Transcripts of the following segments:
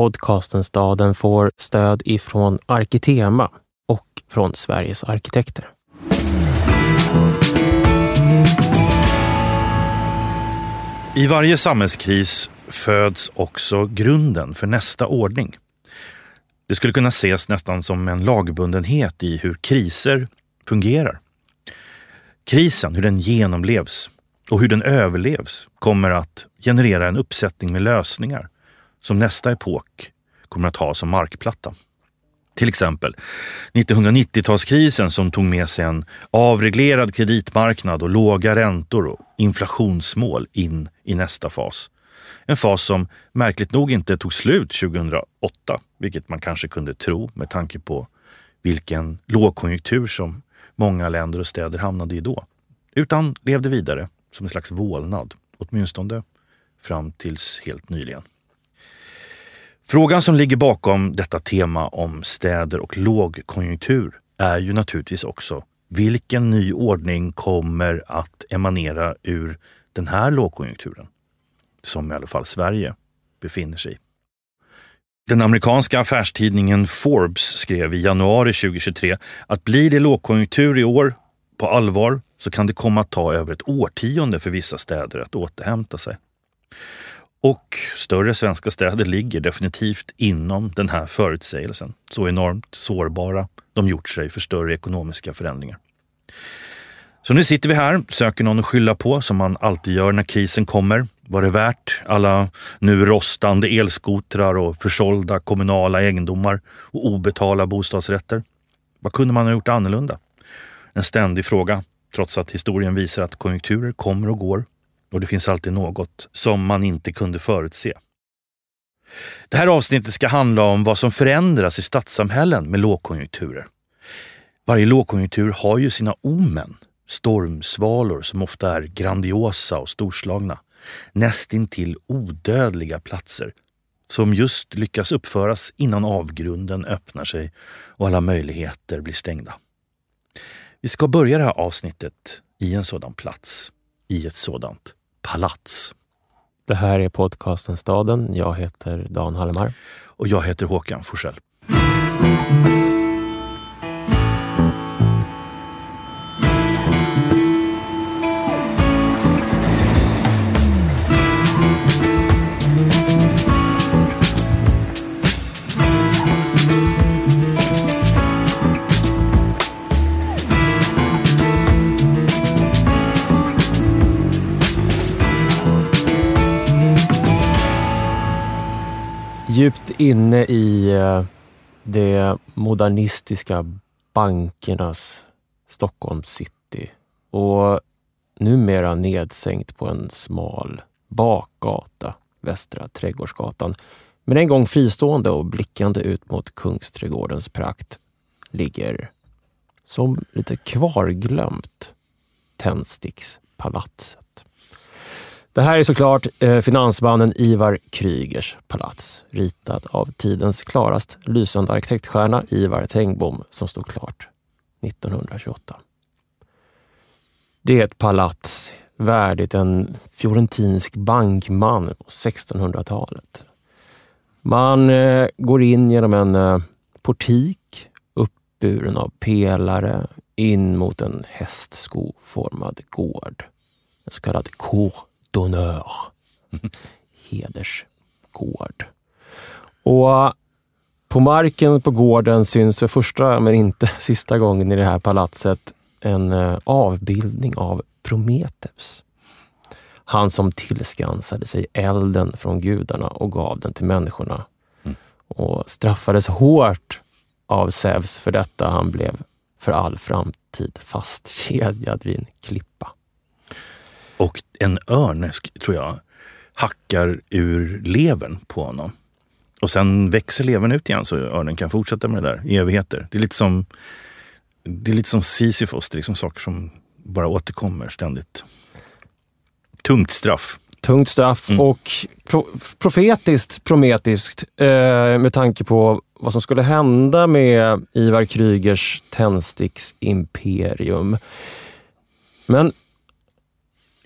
podcasten Staden får stöd ifrån Arkitema och från Sveriges arkitekter. I varje samhällskris föds också grunden för nästa ordning. Det skulle kunna ses nästan som en lagbundenhet i hur kriser fungerar. Krisen, hur den genomlevs och hur den överlevs kommer att generera en uppsättning med lösningar som nästa epok kommer att ha som markplatta. Till exempel 1990-talskrisen som tog med sig en avreglerad kreditmarknad och låga räntor och inflationsmål in i nästa fas. En fas som märkligt nog inte tog slut 2008, vilket man kanske kunde tro med tanke på vilken lågkonjunktur som många länder och städer hamnade i då. Utan levde vidare som en slags vålnad, åtminstone fram tills helt nyligen. Frågan som ligger bakom detta tema om städer och lågkonjunktur är ju naturligtvis också vilken ny ordning kommer att emanera ur den här lågkonjunkturen? Som i alla fall Sverige befinner sig i. Den amerikanska affärstidningen Forbes skrev i januari 2023 att blir det lågkonjunktur i år på allvar så kan det komma att ta över ett årtionde för vissa städer att återhämta sig. Och större svenska städer ligger definitivt inom den här förutsägelsen. Så enormt sårbara de gjort sig för större ekonomiska förändringar. Så nu sitter vi här, söker någon att skylla på som man alltid gör när krisen kommer. Var det värt alla nu rostande elskotrar och försålda kommunala egendomar och obetalda bostadsrätter? Vad kunde man ha gjort annorlunda? En ständig fråga, trots att historien visar att konjunkturer kommer och går och det finns alltid något som man inte kunde förutse. Det här avsnittet ska handla om vad som förändras i stadssamhällen med lågkonjunkturer. Varje lågkonjunktur har ju sina omen, stormsvalor som ofta är grandiosa och storslagna, nästintill odödliga platser som just lyckas uppföras innan avgrunden öppnar sig och alla möjligheter blir stängda. Vi ska börja det här avsnittet i en sådan plats, i ett sådant palats. Det här är podcasten Staden. Jag heter Dan Hallemar. Och jag heter Håkan Forsell. Djupt inne i de det modernistiska bankernas Stockholm city och numera nedsänkt på en smal bakgata, Västra Trädgårdsgatan. Men en gång fristående och blickande ut mot Kungsträdgårdens prakt ligger, som lite kvarglömt, Tändstickspalatset. Det här är såklart eh, finansmannen Ivar Krygers palats, ritat av tidens klarast lysande arkitektstjärna Ivar Tengbom som stod klart 1928. Det är ett palats värdigt en fiorentinsk bankman på 1600-talet. Man eh, går in genom en eh, portik uppburen av pelare in mot en hästskoformad gård. En så kallad cour d'honneur. Hedersgård. Och på marken på gården syns för första, men inte sista gången i det här palatset, en eh, avbildning av Prometheus. Han som tillskansade sig elden från gudarna och gav den till människorna. Mm. Och straffades hårt av Zeus för detta. Han blev för all framtid fastkedjad vid en klippa. Och en örn, tror jag, hackar ur levern på honom. Och sen växer levern ut igen så örnen kan fortsätta med det där i evigheter. Det är lite som, det är lite som Sisyfos, det är liksom saker som bara återkommer ständigt. Tungt straff. Tungt straff mm. och pro profetiskt prometiskt eh, med tanke på vad som skulle hända med Ivar Krygers tändsticksimperium. Men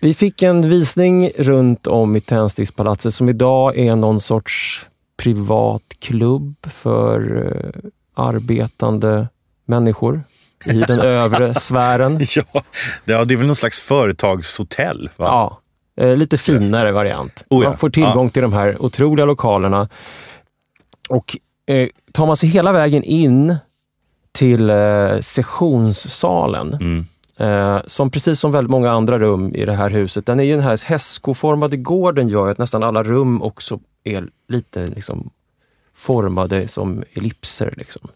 vi fick en visning runt om i Tändstickspalatset som idag är någon sorts privat klubb för eh, arbetande människor i den övre sfären. Ja, det är väl någon slags företagshotell? Va? Ja, eh, lite finare variant. Oh ja, Man får tillgång ja. till de här otroliga lokalerna. Och eh, tar man sig hela vägen in till eh, sessionssalen, Mm eh, som precis som väldigt många andra rum i det här huset, den är ju den här hästskoformade gården gör att nästan alla rum också är lite liksom formade som ellipser. Liksom.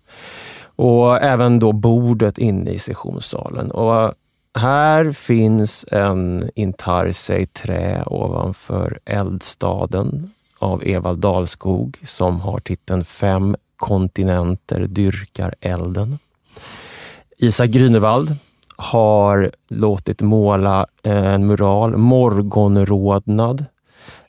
Och även då bordet inne i sessionssalen. Och eh, här finns en intarsia i trä ovanför eldstaden av Evald Dalskog som har titeln Fem kontinenter dyrkar elden. Isak Grünewald har låtit måla en mural, Morgonrodnad,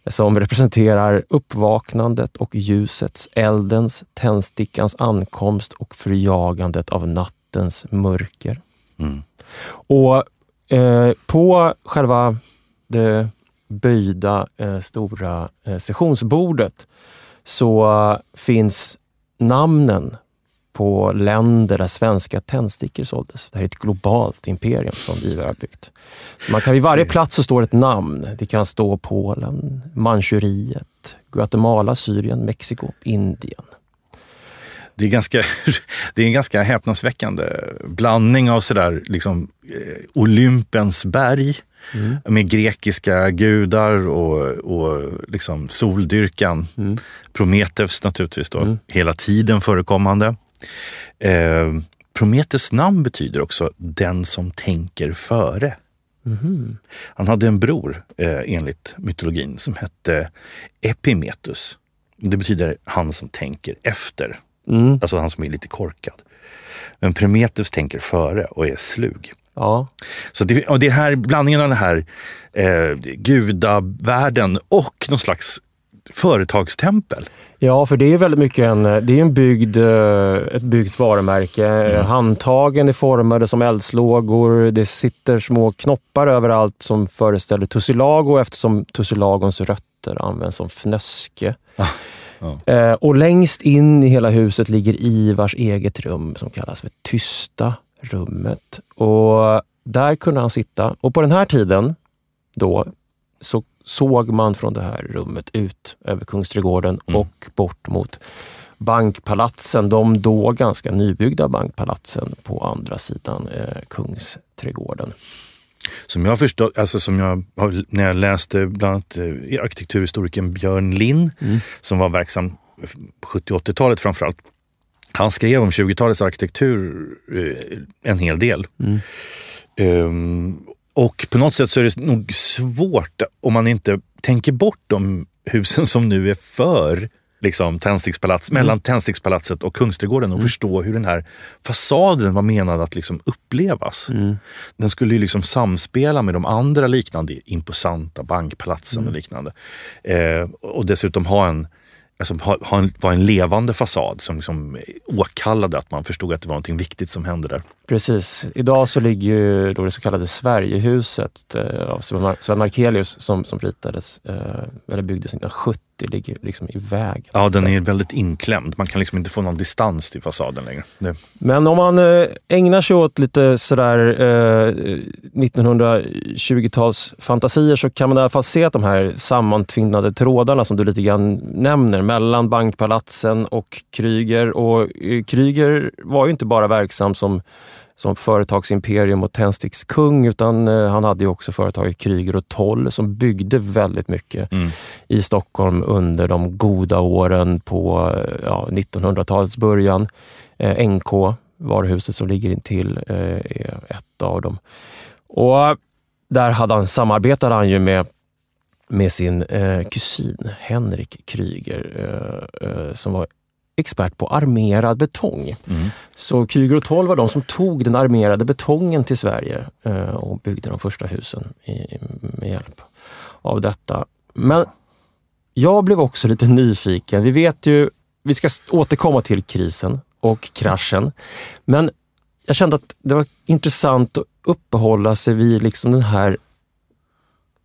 som representerar uppvaknandet och ljusets, eldens, tändstickans ankomst och förjagandet av nattens mörker. Mm. Och eh, på själva det böjda eh, stora eh, sessionsbordet så eh, finns namnen på länder där svenska tändstickor såldes. Det här är ett globalt imperium som Ivar har byggt. Man kan vid varje plats så står ett namn. Det kan stå Polen, Manchuriet, Guatemala, Syrien, Mexiko, Indien. Det är, ganska, det är en ganska häpnadsväckande blandning av sådär, liksom, eh, Olympens berg Mm. med grekiska gudar och, och liksom soldyrkan. Mm. Prometheus naturligtvis då, Mm. hela tiden förekommande. Eh, Prometheus namn betyder också den som tänker före. Mhm. Han hade en bror eh, enligt mytologin som hette Epimetheus. Det betyder han som tänker efter. Mm. Alltså han som är lite korkad. Men Prometheus tänker före och är slug. Ja, Så det, och det här blandningen av den här eh, gudavärlden och någon slags företagstempel. Ja, för det är väldigt mycket en, det är en byggd, eh, ett byggt varumärke. Mm. Handtagen är formade som eldslågor. Det sitter små knoppar överallt som föreställer tussilago eftersom tussilagons rötter används som fnöske. ja. Eh, och längst in i hela huset ligger Ivars eget rum som kallas för Tysta rummet. Och där kunde han sitta. Och på den här tiden då så såg man från det här rummet ut över Kungsträdgården Mm. och bort mot bankpalatsen. De då ganska nybyggda bankpalatsen på andra sidan eh, Kungsträdgården. Som jag förstått, alltså som jag, när jag läste bland annat eh, arkitekturhistorikern Björn Lind som var verksam på 70 och 80-talet framförallt. Han skrev om 20-talets arkitektur eh, en hel del. Mm. Ehm, och på något sätt så är det nog svårt om man inte tänker bort de husen som nu är för liksom, tändstickspalats, mellan Tändstickspalatset och Kungsträdgården och förstå hur den här fasaden var menad att liksom upplevas. Mm. Den skulle ju liksom samspela med de andra liknande imposanta bankpalatsen och liknande. Eh, och dessutom ha en, alltså, ha, ha en, vara en levande fasad som liksom åkallade att man förstod att det var någonting viktigt som hände där. Precis. Idag så ligger ju då det så kallade Sverigehuset eh, av Sven Mar- Sven Markelius som, som ritades, eh, eller byggdes 1970, ligger liksom i vägen. Ja, den är väldigt inklämd. Man kan liksom inte få någon distans till fasaden längre. Det, Men om man eh, ägnar sig åt lite sådär eh, 1920-tals fantasier så kan man i alla fall se att de här sammantvinnade trådarna som du lite grann nämner mellan bankpalatsen och Kryger. Och eh, Kryger var ju inte bara verksam som, som företagsimperium och tändstickskung utan eh, han hade ju också företaget Kryger och Toll som byggde väldigt mycket mm. i Stockholm under de goda åren på eh, ja, 1900-talets början. Eh, NK, varuhuset som ligger intill, eh, är ett av dem. Och där hade han, samarbetade han ju med, med sin eh, kusin Henrik Kryger eh, eh, som var expert på armerad betong. Mm. Så Kryger och Toll var de som tog den armerade betongen till Sverige eh, och byggde de första husen i, med hjälp av detta. Men jag blev också lite nyfiken. Vi vet ju, vi ska återkomma till krisen och kraschen. Men jag kände att det var intressant att uppehålla sig vid liksom den här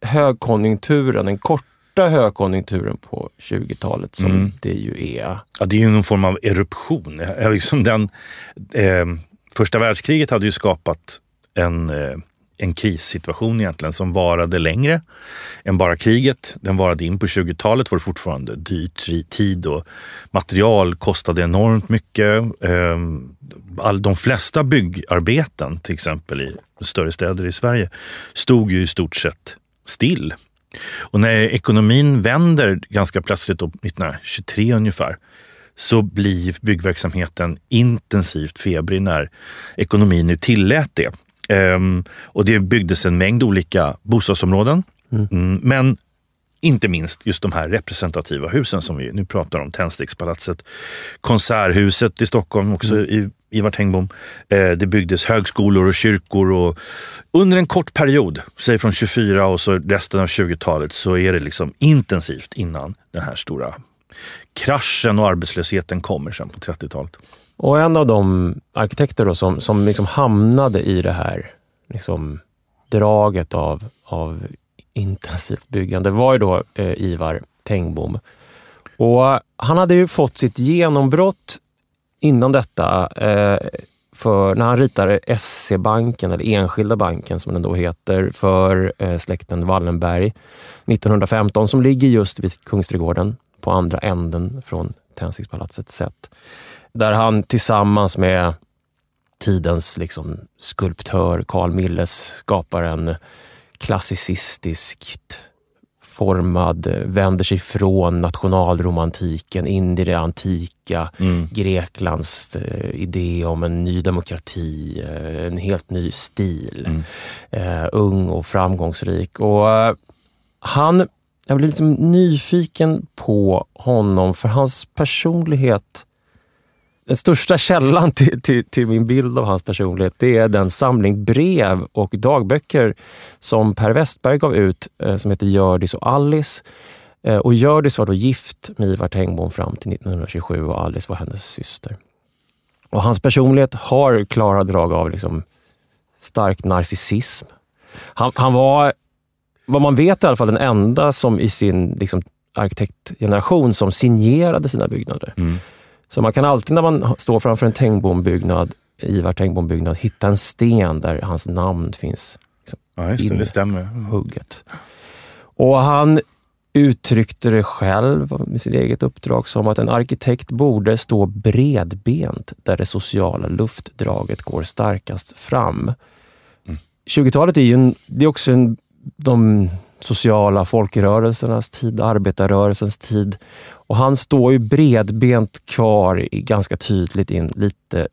högkonjunkturen, den korta första högkonjunkturen på 20-talet som Mm. det ju är. Ja, det är ju någon form av eruption. Liksom den, eh, första världskriget hade ju skapat en, eh, en krissituation egentligen som varade längre än bara kriget. Den varade in på 20-talet var det fortfarande dyrt i tid och material kostade enormt mycket. Eh, all, de flesta byggarbeten, till exempel i större städer i Sverige, stod ju i stort sett still. Och när ekonomin vänder ganska plötsligt, då, 1923 ungefär, så blir byggverksamheten intensivt febrig när ekonomin nu tillät det. Ehm, och det byggdes en mängd olika bostadsområden. Mm, men inte minst just de här representativa husen som vi nu pratar om. Tändstickspalatset, Konserthuset i Stockholm, också i Ivar Tengbom. Eh, det byggdes högskolor och kyrkor och under en kort period, säg från 24 och så resten av 20-talet, så är det liksom intensivt innan den här stora kraschen och arbetslösheten kommer sen på 30-talet. Och en av de arkitekter då som, som liksom hamnade i det här liksom, draget av, av intensivt byggande var ju då eh, Ivar Tengbom. Och han hade ju fått sitt genombrott innan detta eh, för när han ritar SC-banken, eller Enskilda banken som den då heter, för eh, släkten Wallenberg 1915 som ligger just vid Kungsträdgården på andra änden från Tändstickspalatset sett. Där han tillsammans med tidens liksom, skulptör Carl Milles skapar en klassicistiskt formad, eh, vänder sig från nationalromantiken in i det antika Mm. Greklands eh, idé om en ny demokrati, eh, en helt ny stil. Mm. Eh, ung och framgångsrik. Och eh, han, jag blev liksom nyfiken på honom för hans personlighet den största källan till, till, till min bild av hans personlighet det är den samling brev och dagböcker som Per Westberg gav ut eh, som heter Gördis och Alice. Eh, och Gördis var då gift med Ivar Tengbom fram till 1927 och Alice var hennes syster. Och hans personlighet har klara drag av liksom stark narcissism. Han, han var, vad man vet i alla fall, den enda som i sin liksom, arkitektgeneration som signerade sina byggnader. Mm. Så man kan alltid när man står framför en Tengbom-byggnad, Ivar Tengbom-byggnad, hitta en sten där hans namn finns Ja, just det. Det stämmer. hugget. Och han uttryckte det själv med sitt eget uppdrag som att en arkitekt borde stå bredbent där det sociala luftdraget går starkast fram. 20-talet är ju en, det är också en, de sociala folkrörelsernas tid, arbetarrörelsens tid. Och han står ju bredbent kvar i ganska tydligt i en lite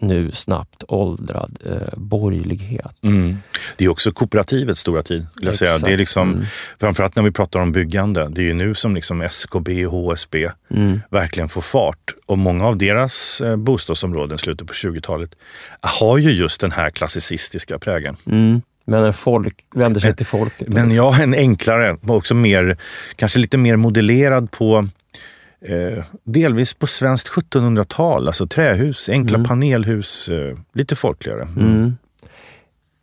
nu snabbt åldrad eh, borgerlighet. Mm. Det är också kooperativets stora tid. Jag säga. Det är liksom, Mm. Framförallt när vi pratar om byggande. Det är ju nu som liksom SKB och HSB Mm. verkligen får fart. Och många av deras eh, bostadsområden slutet på 20-talet har ju just den här klassicistiska prägeln. Mm. Men en folk vänder sig till folket. Men ja, en enklare och också mer, kanske lite mer modellerad på eh, delvis på svenskt 1700-tal. Alltså trähus, enkla Mm. panelhus, eh, lite folkligare. Mm.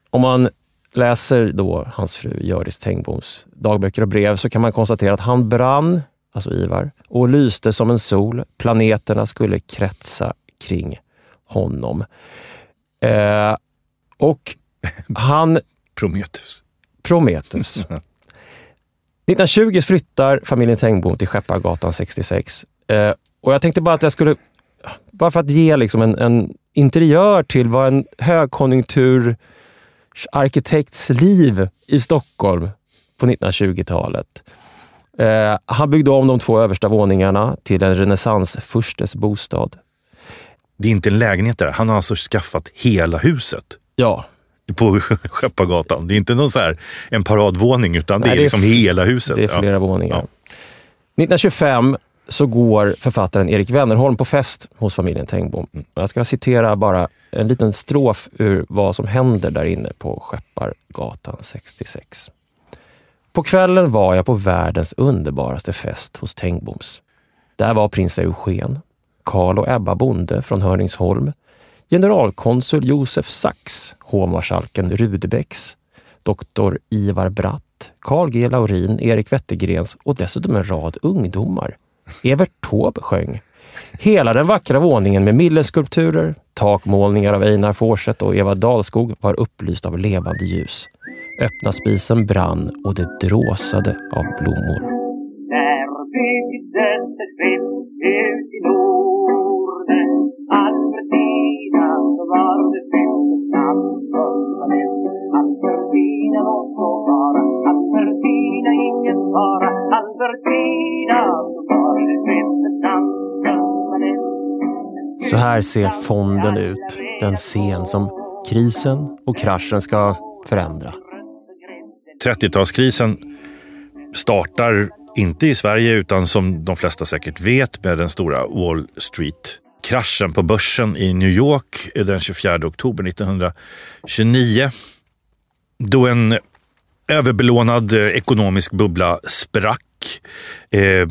Om man läser då hans fru Hjördis Tengboms dagböcker och brev så kan man konstatera att han brann, alltså Ivar, och lyste som en sol. Planeterna skulle kretsa kring honom. Eh, och han Prometheus. Prometheus. 1920 flyttar familjen Tengbom till Skeppargatan 66. Eh, och jag tänkte bara att jag skulle, bara för att ge liksom en, en interiör till vad en högkonjunkturarkitekts liv i Stockholm på 1920-talet. Eh, han byggde om de två översta våningarna till en renässansfurstes bostad. Det är inte en lägenhet där. Han har alltså skaffat hela huset Ja, på Skeppargatan. Det är inte någon så här, en paradvåning utan det Nej, är det är liksom f- hela huset. Det är Ja. flera våningar. Ja. 1925 så går författaren Erik Wennerholm på fest hos familjen Tengbom. Mm. Jag ska citera bara en liten strof ur vad som händer där inne på Skeppargatan 66. På kvällen var jag på världens underbaraste fest hos Tengboms. Där var prins Eugen, Karl och Ebba Bonde från Hörningsholm, generalkonsul Josef Sachs, hovmarskalken Rudebecks, doktor Ivar Bratt, Carl G Laurin, Erik Wettergrens och dessutom en rad ungdomar. Evert Taube sjöng. Hela den vackra våningen med milleskulpturer, takmålningar av Einar Forseth och Eva Dalskog var upplyst av levande ljus. Öppna spisen brann och det dråsade av blommor. Där byggdes ett skepp ut i Norden skeppets namn fundament Albertina låt så vara Albertina ingen fara. Albertina var det Så här ser fonden ut, den scen som krisen och kraschen ska förändra. 30-talskrisen startar inte i Sverige utan som de flesta säkert vet med den stora Wall kraschen på börsen i New York den 24 oktober 1929. Då en överbelånad eh, ekonomisk bubbla sprack. Eh,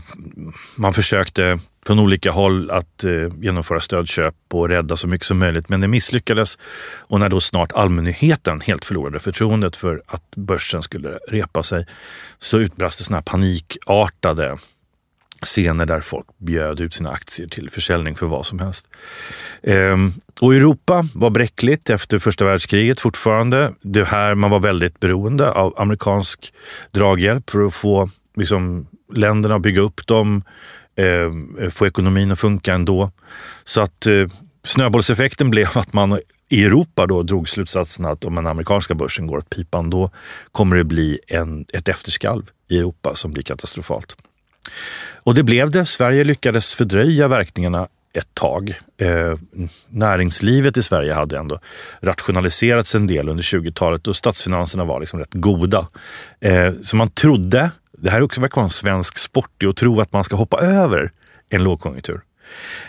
man försökte från olika håll att eh, genomföra stödköp och rädda så mycket som möjligt. Men det misslyckades och när då snart allmänheten helt förlorade förtroendet för att börsen skulle repa sig så utbrast det såna här panikartade scener där folk bjöd ut sina aktier till försäljning för vad som helst. Ehm, och Europa var bräckligt efter första världskriget fortfarande. Det här man var väldigt beroende av amerikansk draghjälp för att få liksom, länderna att bygga upp dem, eh, få ekonomin att funka ändå. Så att eh, snöbollseffekten blev att man i Europa då drog slutsatsen att om den amerikanska börsen går åt pipan då kommer det bli en, ett efterskalv i Europa som blir katastrofalt. Och det blev det. Sverige lyckades fördröja verkningarna ett tag. Eh, näringslivet i Sverige hade ändå rationaliserats en del under 20-talet och statsfinanserna var liksom rätt goda. Eh, så man trodde, det här är också verkar vara en svensk sport, att tro att man ska hoppa över en lågkonjunktur.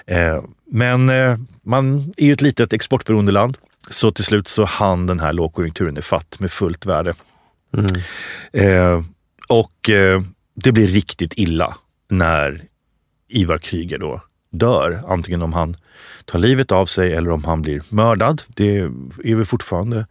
Eh, men eh, man är ju ett litet exportberoende land så till slut så hann den här lågkonjunkturen fatt med fullt värde. Mm. Eh, och eh, det blir riktigt illa när Ivar Kryger då dör. Antingen om han tar livet av sig eller om han blir mördad. Det är väl fortfarande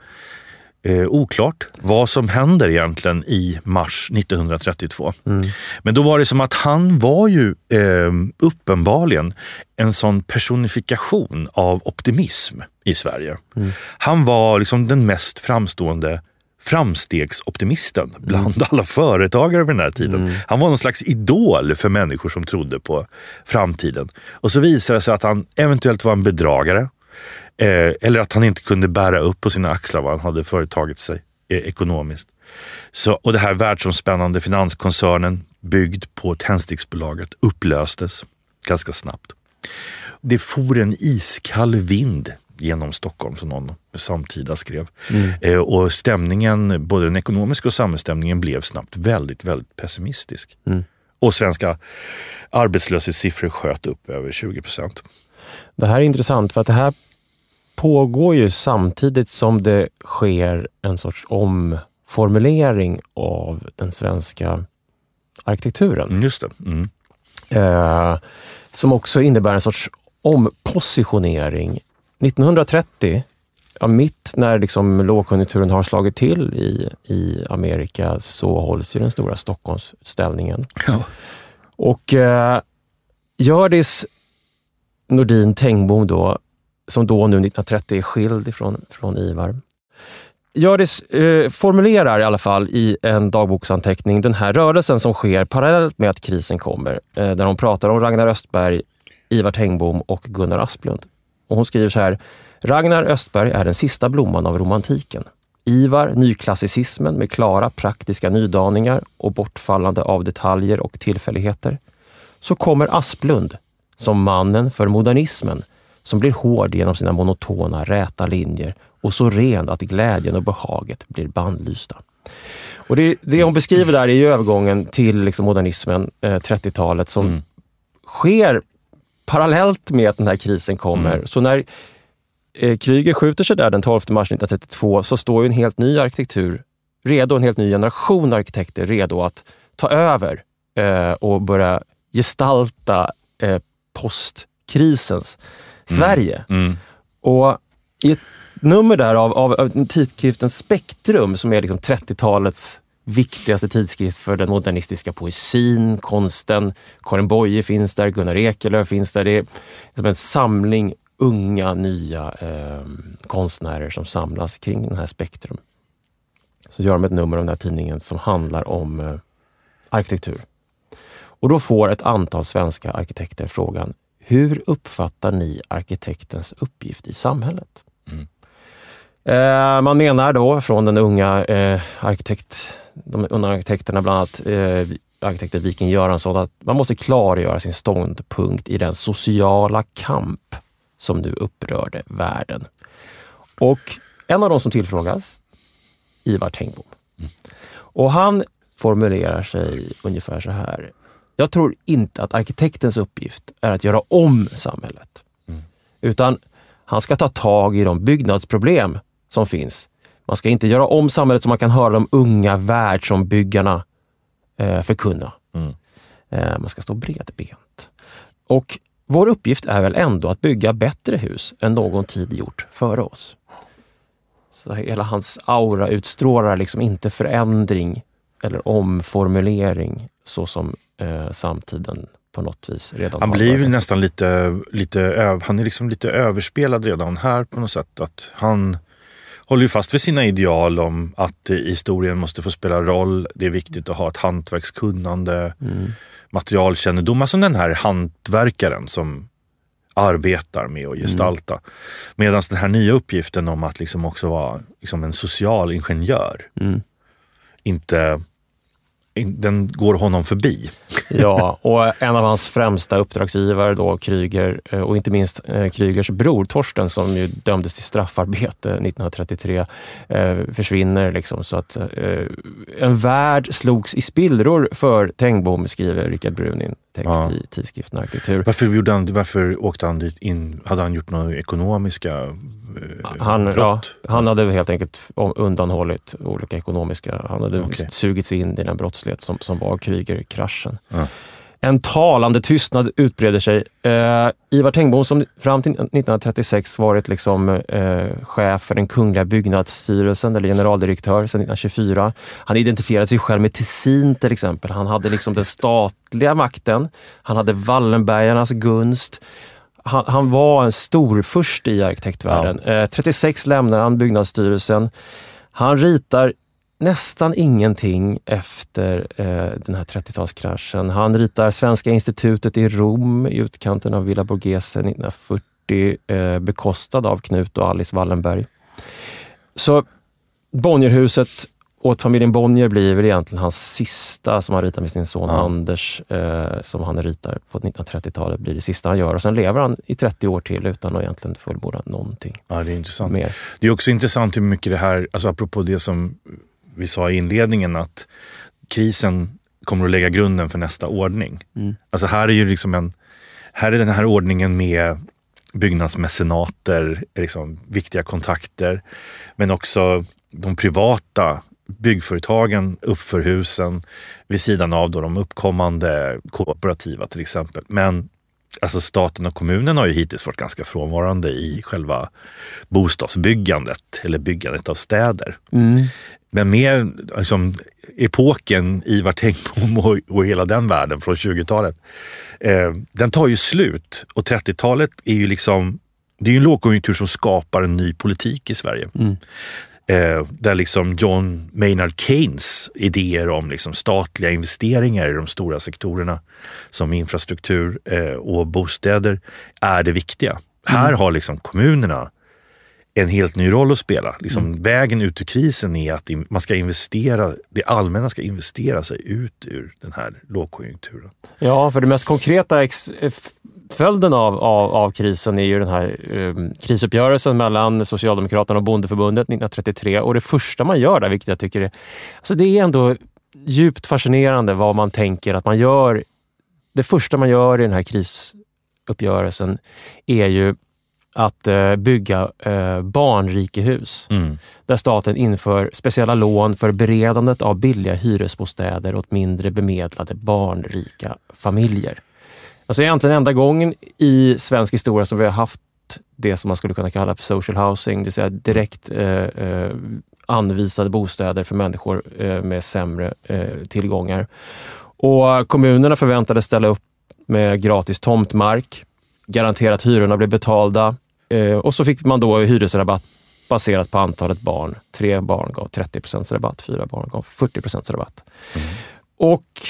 eh, oklart vad som händer egentligen i mars 1932. Mm. Men då var det som att han var ju eh, uppenbarligen en sån personifikation av optimism i Sverige. Mm. Han var liksom den mest framstående framstegsoptimisten bland alla företagare vid den här tiden. Han var någon slags idol för människor som trodde på framtiden. Och så visade det sig att han eventuellt var en bedragare. Eh, eller att han inte kunde bära upp på sina axlar vad han hade företagit sig eh, ekonomiskt. Så, och det här världsomspännande finanskoncernen byggd på tändsticksbolaget upplöstes ganska snabbt. Det for en iskall vind genom Stockholm som någon samtida skrev. Eh, och stämningen, både den ekonomiska och samhällsstämningen blev snabbt väldigt, väldigt pessimistisk. Mm. Och svenska arbetslöshetssiffror sköt upp över 20 procent. Det här är intressant för att det här pågår ju samtidigt som det sker en sorts omformulering av den svenska arkitekturen. Just det. Mm. Eh, som också innebär en sorts ompositionering. 1930, ja, mitt när liksom lågkonjunkturen har slagit till i, i Amerika, så hålls ju den stora Stockholmsutställningen. Ja. Och eh, Hjördis Nordin Tengbom då, som då nu 1930 är skild ifrån, från Ivar. Hjördis eh, formulerar i alla fall i en dagboksanteckning den här rörelsen som sker parallellt med att krisen kommer. Eh, där hon pratar om Ragnar Östberg, Ivar Tengbom och Gunnar Asplund. Och hon skriver så här. Ragnar Östberg är den sista blomman av romantiken. Ivar nyklassicismen med klara praktiska nydaningar och bortfallande av detaljer och tillfälligheter. Så kommer Asplund som mannen för modernismen som blir hård genom sina monotona räta linjer och så ren att glädjen och behaget blir bannlysta. Och det, det hon beskriver där är övergången till liksom modernismen, eh, 30-talet, som Mm. sker parallellt med att den här krisen kommer. Mm. Så när eh, Kryger skjuter sig där den 12 mars 1932 så står ju en helt ny arkitektur redo, en helt ny generation arkitekter redo att ta över eh, och börja gestalta eh, postkrisens Sverige. Mm. Och i ett nummer där av, av, av tidskriften Spektrum, som är liksom 30-talets viktigaste tidskrift för den modernistiska poesin, konsten. Karin Boye finns där, Gunnar Ekelöf finns där. Det är som en samling unga, nya eh, konstnärer som samlas kring den här Spektrum. Så gör de ett nummer av den här tidningen som handlar om eh, arkitektur. Och då får ett antal svenska arkitekter frågan, hur uppfattar ni arkitektens uppgift i samhället? Mm. Eh, man menar då från den unga eh, arkitekt, de unga arkitekterna, bland annat eh, arkitekten Viking Göransson, att man måste klargöra sin ståndpunkt i den sociala kamp som nu upprörde världen. Och en av de som tillfrågas, Ivar Tengbom. Och han formulerar sig ungefär så här. Jag tror inte att arkitektens uppgift är att göra om samhället. Utan han ska ta tag i de byggnadsproblem som finns. Man ska inte göra om samhället så man kan höra de unga världsombyggarna eh, förkunna. Mm. Eh, man ska stå bredbent. Och vår uppgift är väl ändå att bygga bättre hus än någon tid gjort före oss. Så hela hans aura utstrålar liksom inte förändring eller omformulering så som eh, samtiden på något vis redan Han blir börjat. nästan lite, lite, han är liksom lite överspelad redan här på något sätt. Att han håller ju fast vid sina ideal om att historien måste få spela roll. Det är viktigt att ha ett hantverkskunnande, Mm. materialkännedom. Alltså den här hantverkaren som arbetar med att gestalta. Medan den här nya uppgiften om att liksom också vara liksom en social ingenjör, Mm. inte, in, den går honom förbi. Ja, och en av hans främsta uppdragsgivare då, Kryger, eh, och inte minst eh, Krygers bror Torsten som ju dömdes till straffarbete 1933, eh, försvinner. Liksom, så att en värld slogs i spillror för Tengbom, skriver Rickard Brun i en text Ja. i tidskriften Arkitektur. Varför, gjorde han, varför åkte han dit in? Hade han gjort några ekonomiska Han, ja, han hade helt enkelt undanhållit olika ekonomiska... Han hade Okej. sugits in i den brottslighet som, som var Kryger-kraschen. Ja. En talande tystnad utbreder sig. Eh, Ivar Tengbom som fram till 1936 varit liksom, eh, chef för den kungliga byggnadsstyrelsen eller generaldirektör sedan 1924. Han identifierade sig själv med Tessin till exempel. Han hade liksom den statliga makten. Han hade Wallenbergarnas gunst. Han, han var en storfurste i arkitektvärlden. Eh, 36 lämnar han byggnadsstyrelsen. Han ritar nästan ingenting efter eh, den här 30-talskraschen. Han ritar Svenska institutet i Rom i utkanten av Villa Borghese 1940, eh, bekostad av Knut och Alice Wallenberg. Så Bonnierhuset åt familjen Bonnier blir väl egentligen hans sista som han ritar med sin son Ja. Anders, eh, som han ritar på 1930-talet, blir det sista han gör. Och sen lever han i 30 år till utan att egentligen fullborda någonting Ja, det är intressant. mer. Det är också intressant hur mycket det här, alltså apropå det som vi sa i inledningen, att krisen kommer att lägga grunden för nästa ordning. Mm. Alltså här är ju liksom en, här är den här ordningen med byggnadsmecenater, liksom viktiga kontakter, men också de privata byggföretagen uppför husen vid sidan av då de uppkommande kooperativa till exempel. Men alltså staten och kommunen har ju hittills varit ganska frånvarande i själva bostadsbyggandet eller byggandet av städer. Mm. Men mer liksom, epoken Ivar Tengbom och, och hela den världen från 20-talet, eh, den tar ju slut. Och 30-talet är ju liksom, det är ju en lågkonjunktur som skapar en ny politik i Sverige. Mm. Eh, där liksom John Maynard Keynes idéer om liksom statliga investeringar i de stora sektorerna som infrastruktur eh, och bostäder är det viktiga. Här har liksom kommunerna en helt ny roll att spela. Liksom Vägen ut ur krisen är att man ska investera, det allmänna ska investera sig ut ur den här lågkonjunkturen. Ja, för det mest konkreta följden av, av, av krisen är ju den här eh, krisuppgörelsen mellan Socialdemokraterna och Bondeförbundet 1933. Och det första man gör där, vilket jag tycker är, alltså det är ändå djupt fascinerande vad man tänker att man gör. Det första man gör i den här krisuppgörelsen är ju att eh, bygga eh, barnrikehus Mm. där staten inför speciella lån för beredandet av billiga hyresbostäder åt mindre bemedlade barnrika familjer. Alltså egentligen enda gången i svensk historia som vi har haft det som man skulle kunna kalla för social housing, det vill säga direkt eh, eh, anvisade bostäder för människor eh, med sämre eh, tillgångar. Och kommunerna förväntades ställa upp med gratis tomtmark, garantera att hyrorna blev betalda eh, och så fick man då hyresrabatt baserat på antalet barn. Tre barn gav 30 rabatt, fyra barn gav 40 rabatt. Mm. Och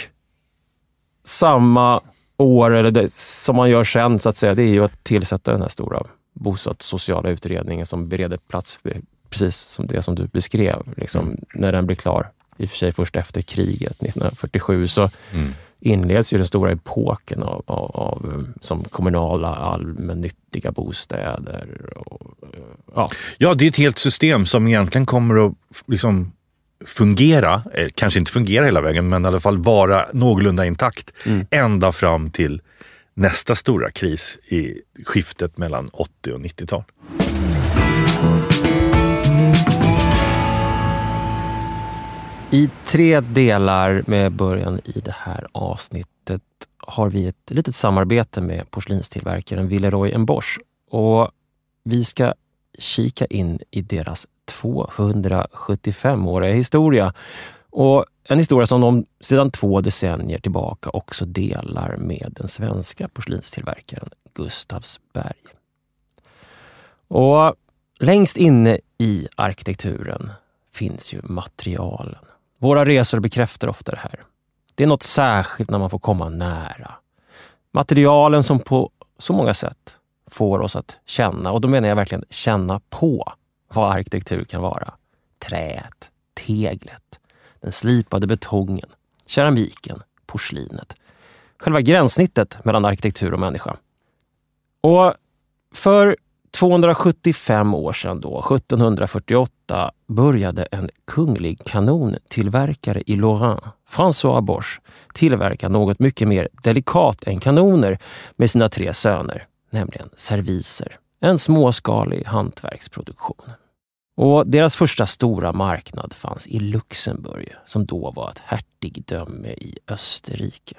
samma år, eller det, som man gör sen, så att säga, det är ju att tillsätta den här stora bostadssociala utredningen som bereder plats för precis som det som du beskrev. Liksom, mm. När den blir klar, i och för sig först efter kriget 1947, så mm. inleds ju den stora epoken av, av, av som kommunala allmännyttiga bostäder. Och, ja. ja, det är ett helt system som egentligen kommer att liksom fungera, eh, kanske inte fungera hela vägen, men i alla fall vara någorlunda intakt mm. ända fram till nästa stora kris i skiftet mellan 80 och 90-tal. I tre delar med början i det här avsnittet har vi ett litet samarbete med porslinstillverkaren Villeroy Bosch. Och vi ska kika in i deras 275-åriga historia. Och en historia som de sedan två decennier tillbaka också delar med den svenska porslinstillverkaren Gustavsberg. Och längst inne i arkitekturen finns ju materialen. Våra resor bekräftar ofta det här. Det är något särskilt när man får komma nära. Materialen som på så många sätt får oss att känna, och då menar jag verkligen känna på vad arkitektur kan vara. Träet, teglet, den slipade betongen, keramiken, porslinet. Själva gränssnittet mellan arkitektur och människa. Och för 275 år sedan, då, 1748, började en kunglig kanontillverkare i Lorraine, François Bosch, tillverka något mycket mer delikat än kanoner med sina tre söner, nämligen serviser. En småskalig hantverksproduktion. Och deras första stora marknad fanns i Luxemburg, som då var ett hertigdöme i Österrike.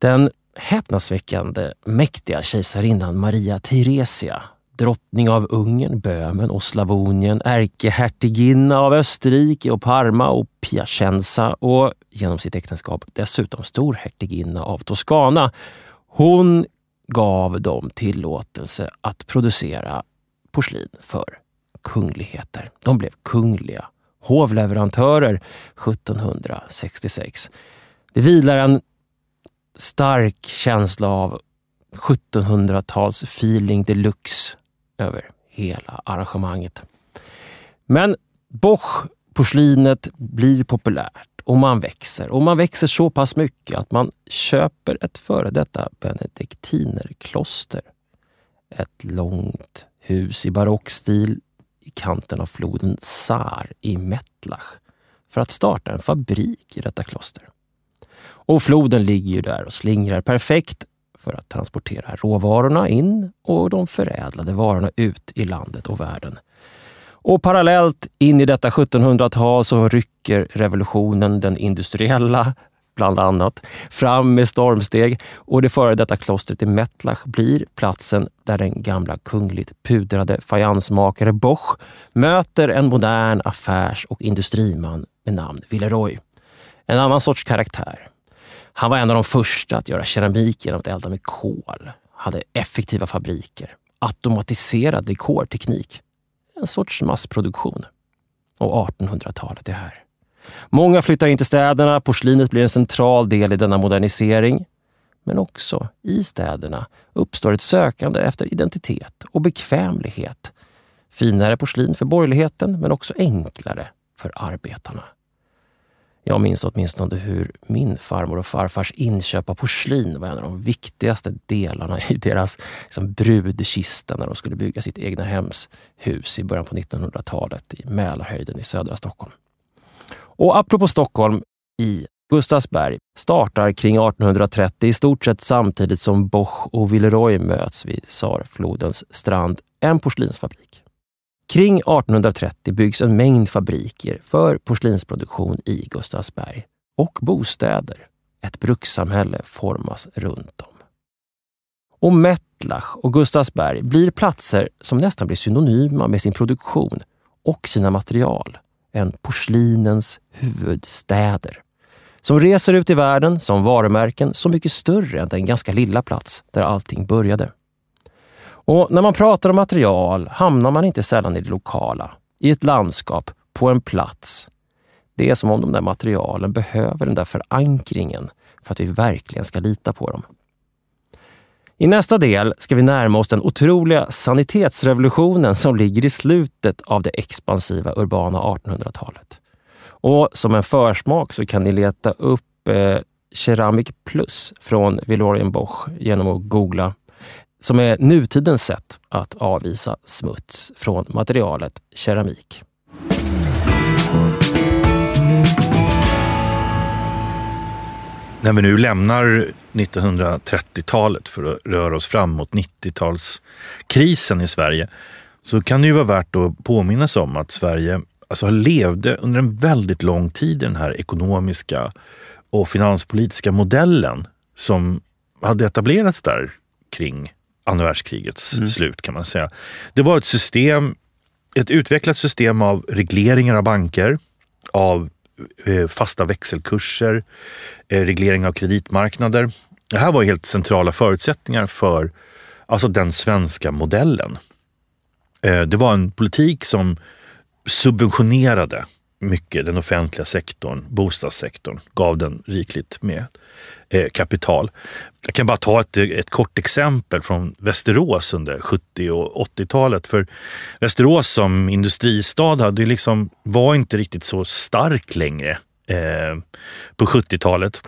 Den häpnadsväckande mäktiga kejsarinnan Maria Theresia, drottning av Ungern, Böhmen och Slavonien, ärkehertiginna av Österrike och Parma och Piacenza och genom sitt äktenskap dessutom storhertiginna av Toscana. Hon gav dem tillåtelse att producera porslin för kungligheter. De blev kungliga hovleverantörer 1766. Det vilar en stark känsla av 1700-tals feeling deluxe över hela arrangemanget. Men Bosch-porslinet blir populärt och man växer. Och man växer så pass mycket att man köper ett före detta benediktinerkloster. Ett långt hus i barockstil i kanten av floden Sar i Mettlach för att starta en fabrik i detta kloster. Och floden ligger ju där och slingrar perfekt för att transportera råvarorna in och de förädlade varorna ut i landet och världen. Och parallellt in i detta 1700-tal så rycker revolutionen, den industriella, bland annat, fram med stormsteg och det före detta klostret i Mettlach blir platsen där den gamla kungligt pudrade fajansmakare Bosch möter en modern affärs och industriman med namn Villeroy. En annan sorts karaktär. Han var en av de första att göra keramik genom att elda med kol, hade effektiva fabriker, automatiserad dekorteknik. En sorts massproduktion. Och 1800-talet är här. Många flyttar in till städerna, porslinet blir en central del i denna modernisering. Men också i städerna uppstår ett sökande efter identitet och bekvämlighet. Finare porslin för borgerligheten, men också enklare för arbetarna. Jag minns åtminstone hur min farmor och farfars inköp av porslin var en av de viktigaste delarna i deras liksom, brudkista när de skulle bygga sitt egna hemshus i början på 1900-talet i Mälarhöjden i södra Stockholm. Och apropå Stockholm, i Gustavsberg startar kring 1830 i stort sett samtidigt som Bosch och Villeroy möts vid Sarflodens strand en porslinsfabrik. Kring 1830 byggs en mängd fabriker för porslinsproduktion i Gustavsberg och bostäder. Ett brukssamhälle formas runt om. Och Mettlach och Gustavsberg blir platser som nästan blir synonyma med sin produktion och sina material En porslinens huvudstäder som reser ut i världen som varumärken så mycket större än den ganska lilla plats där allting började. Och när man pratar om material hamnar man inte sällan i det lokala, i ett landskap, på en plats. Det är som om de där materialen behöver den där förankringen för att vi verkligen ska lita på dem. I nästa del ska vi närma oss den otroliga sanitetsrevolutionen som ligger i slutet av det expansiva urbana 1800-talet. Och som en försmak så kan ni leta upp eh, Ceramic Plus från Villorian Bosch genom att googla, som är nutidens sätt att avvisa smuts från materialet keramik. När vi nu lämnar 1930-talet för att röra oss fram mot 90-talskrisen i Sverige så kan det ju vara värt att påminna sig om att Sverige alltså levde under en väldigt lång tid i den här ekonomiska och finanspolitiska modellen som hade etablerats där kring andra världskrigets mm. slut kan man säga. Det var ett system, ett utvecklat system av regleringar av banker, av eh, fasta växelkurser, eh, reglering av kreditmarknader. Det här var helt centrala förutsättningar för alltså den svenska modellen. Eh, det var en politik som subventionerade mycket den offentliga sektorn, bostadssektorn, gav den rikligt med Eh, kapital. Jag kan bara ta ett, ett kort exempel från Västerås under 70 och 80-talet. För Västerås som industristad hade liksom, var inte riktigt så stark längre eh, på 70-talet.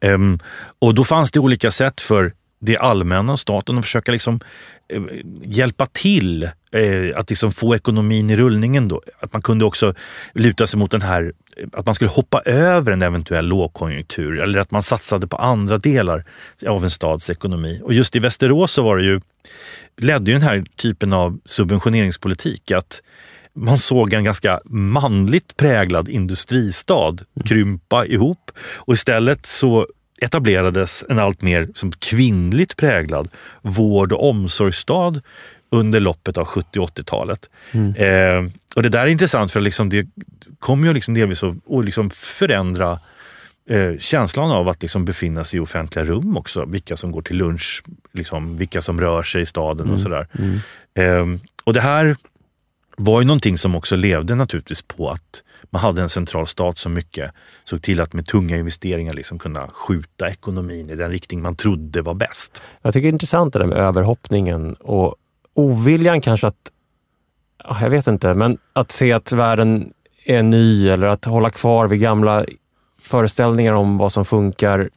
Um, ehm, och då fanns det olika sätt för det allmänna och staten att försöka liksom, eh, hjälpa till eh, att liksom få ekonomin i rullningen. Då. Att man kunde också luta sig mot den här, att man skulle hoppa över en eventuell lågkonjunktur eller att man satsade på andra delar av en stads ekonomi. Och just i Västerås så var det ju, ledde ju den här typen av subventioneringspolitik att man såg en ganska manligt präglad industristad mm. krympa ihop och istället så etablerades en allt mer som kvinnligt präglad vård och omsorgsstad under loppet av 70 80-talet. Mm. Eh, och det där är intressant för liksom det kommer ju liksom delvis att och liksom förändra eh, känslan av att liksom befinna sig i offentliga rum också. Vilka som går till lunch, liksom, vilka som rör sig i staden mm. och sådär. Mm. Eh, och det här var ju någonting som också levde naturligtvis på att man hade en central stat som mycket såg till att med tunga investeringar liksom kunna skjuta ekonomin i den riktning man trodde var bäst. Jag tycker det är intressant det där med överhoppningen och oviljan kanske att, jag vet inte, men att se att världen är ny eller att hålla kvar vid gamla föreställningar om vad som funkar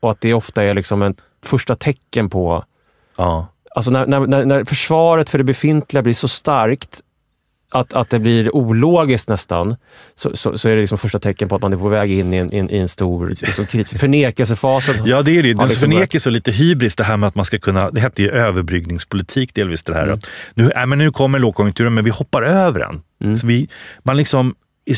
och att det ofta är liksom ett första tecken på... Ja. Alltså när, när, när försvaret för det befintliga blir så starkt att, att det blir ologiskt nästan, så, så, så, är det liksom första tecken på att man är på väg in i en, in, i en stor liksom, kris. Förnekelsefasen. Ja, det är det. Den liksom förnekelse och lite hybris, det här med att man ska kunna, det hette ju överbryggningspolitik delvis det här. Mm. Att nu, äh, men nu kommer lågkonjunkturen, men vi hoppar över den. Mm. Så vi, man liksom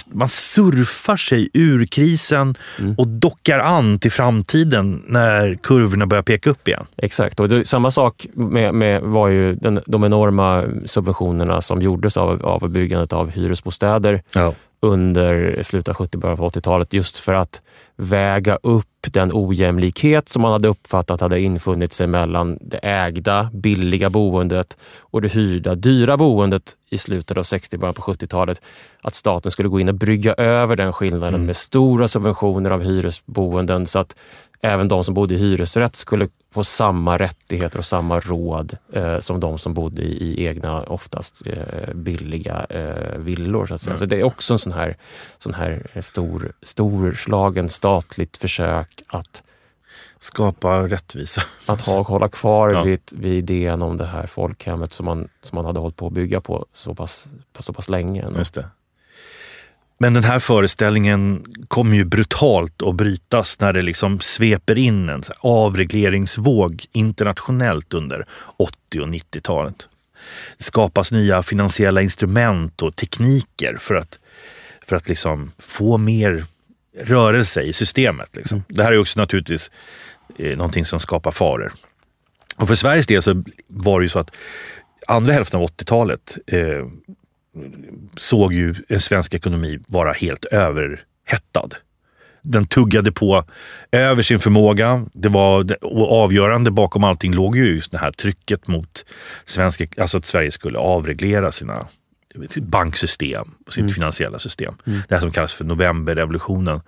man surfar sig ur krisen mm. och dockar an till framtiden när kurvorna börjar peka upp igen. Exakt, och det, samma sak med, med var ju den, de enorma subventionerna som gjordes av, av byggandet av hyresbostäder ja. under slutet av 70 början på 80-talet just för att väga upp den ojämlikhet som man hade uppfattat hade infunnit sig mellan det ägda, billiga boendet och det hyrda, dyra boendet i slutet av 60 början på 70-talet. Att staten skulle gå in och brygga över den skillnaden mm. med stora subventioner av hyresboenden så att även de som bodde i hyresrätt skulle få samma rättigheter och samma råd eh, som de som bodde i, i egna, oftast eh, billiga eh, villor. Så. Mm. så det är också en sån här, sån här stor, storslagen statligt försök att skapa rättvisa. Att ha, hålla kvar ja. vid, vid idén om det här folkhemmet som man, som man hade hållit på att bygga på så pass, på så pass länge. Just det. Men den här föreställningen kommer ju brutalt att brytas när det liksom sveper in en avregleringsvåg internationellt under 80 och 90-talet. Det skapas nya finansiella instrument och tekniker för att, för att liksom få mer rörelse i systemet. Liksom. Mm. Det här är också naturligtvis eh, någonting som skapar faror. Och för Sveriges del så var det ju så att andra hälften av 80-talet eh, såg ju svensk ekonomi vara helt överhettad. Den tuggade på över sin förmåga. Det var, och avgörande bakom allting låg ju just det här trycket mot svensk, alltså att Sverige skulle avreglera sina sitt banksystem och sitt Mm. finansiella system. Mm. Det här som kallas för novemberrevolutionen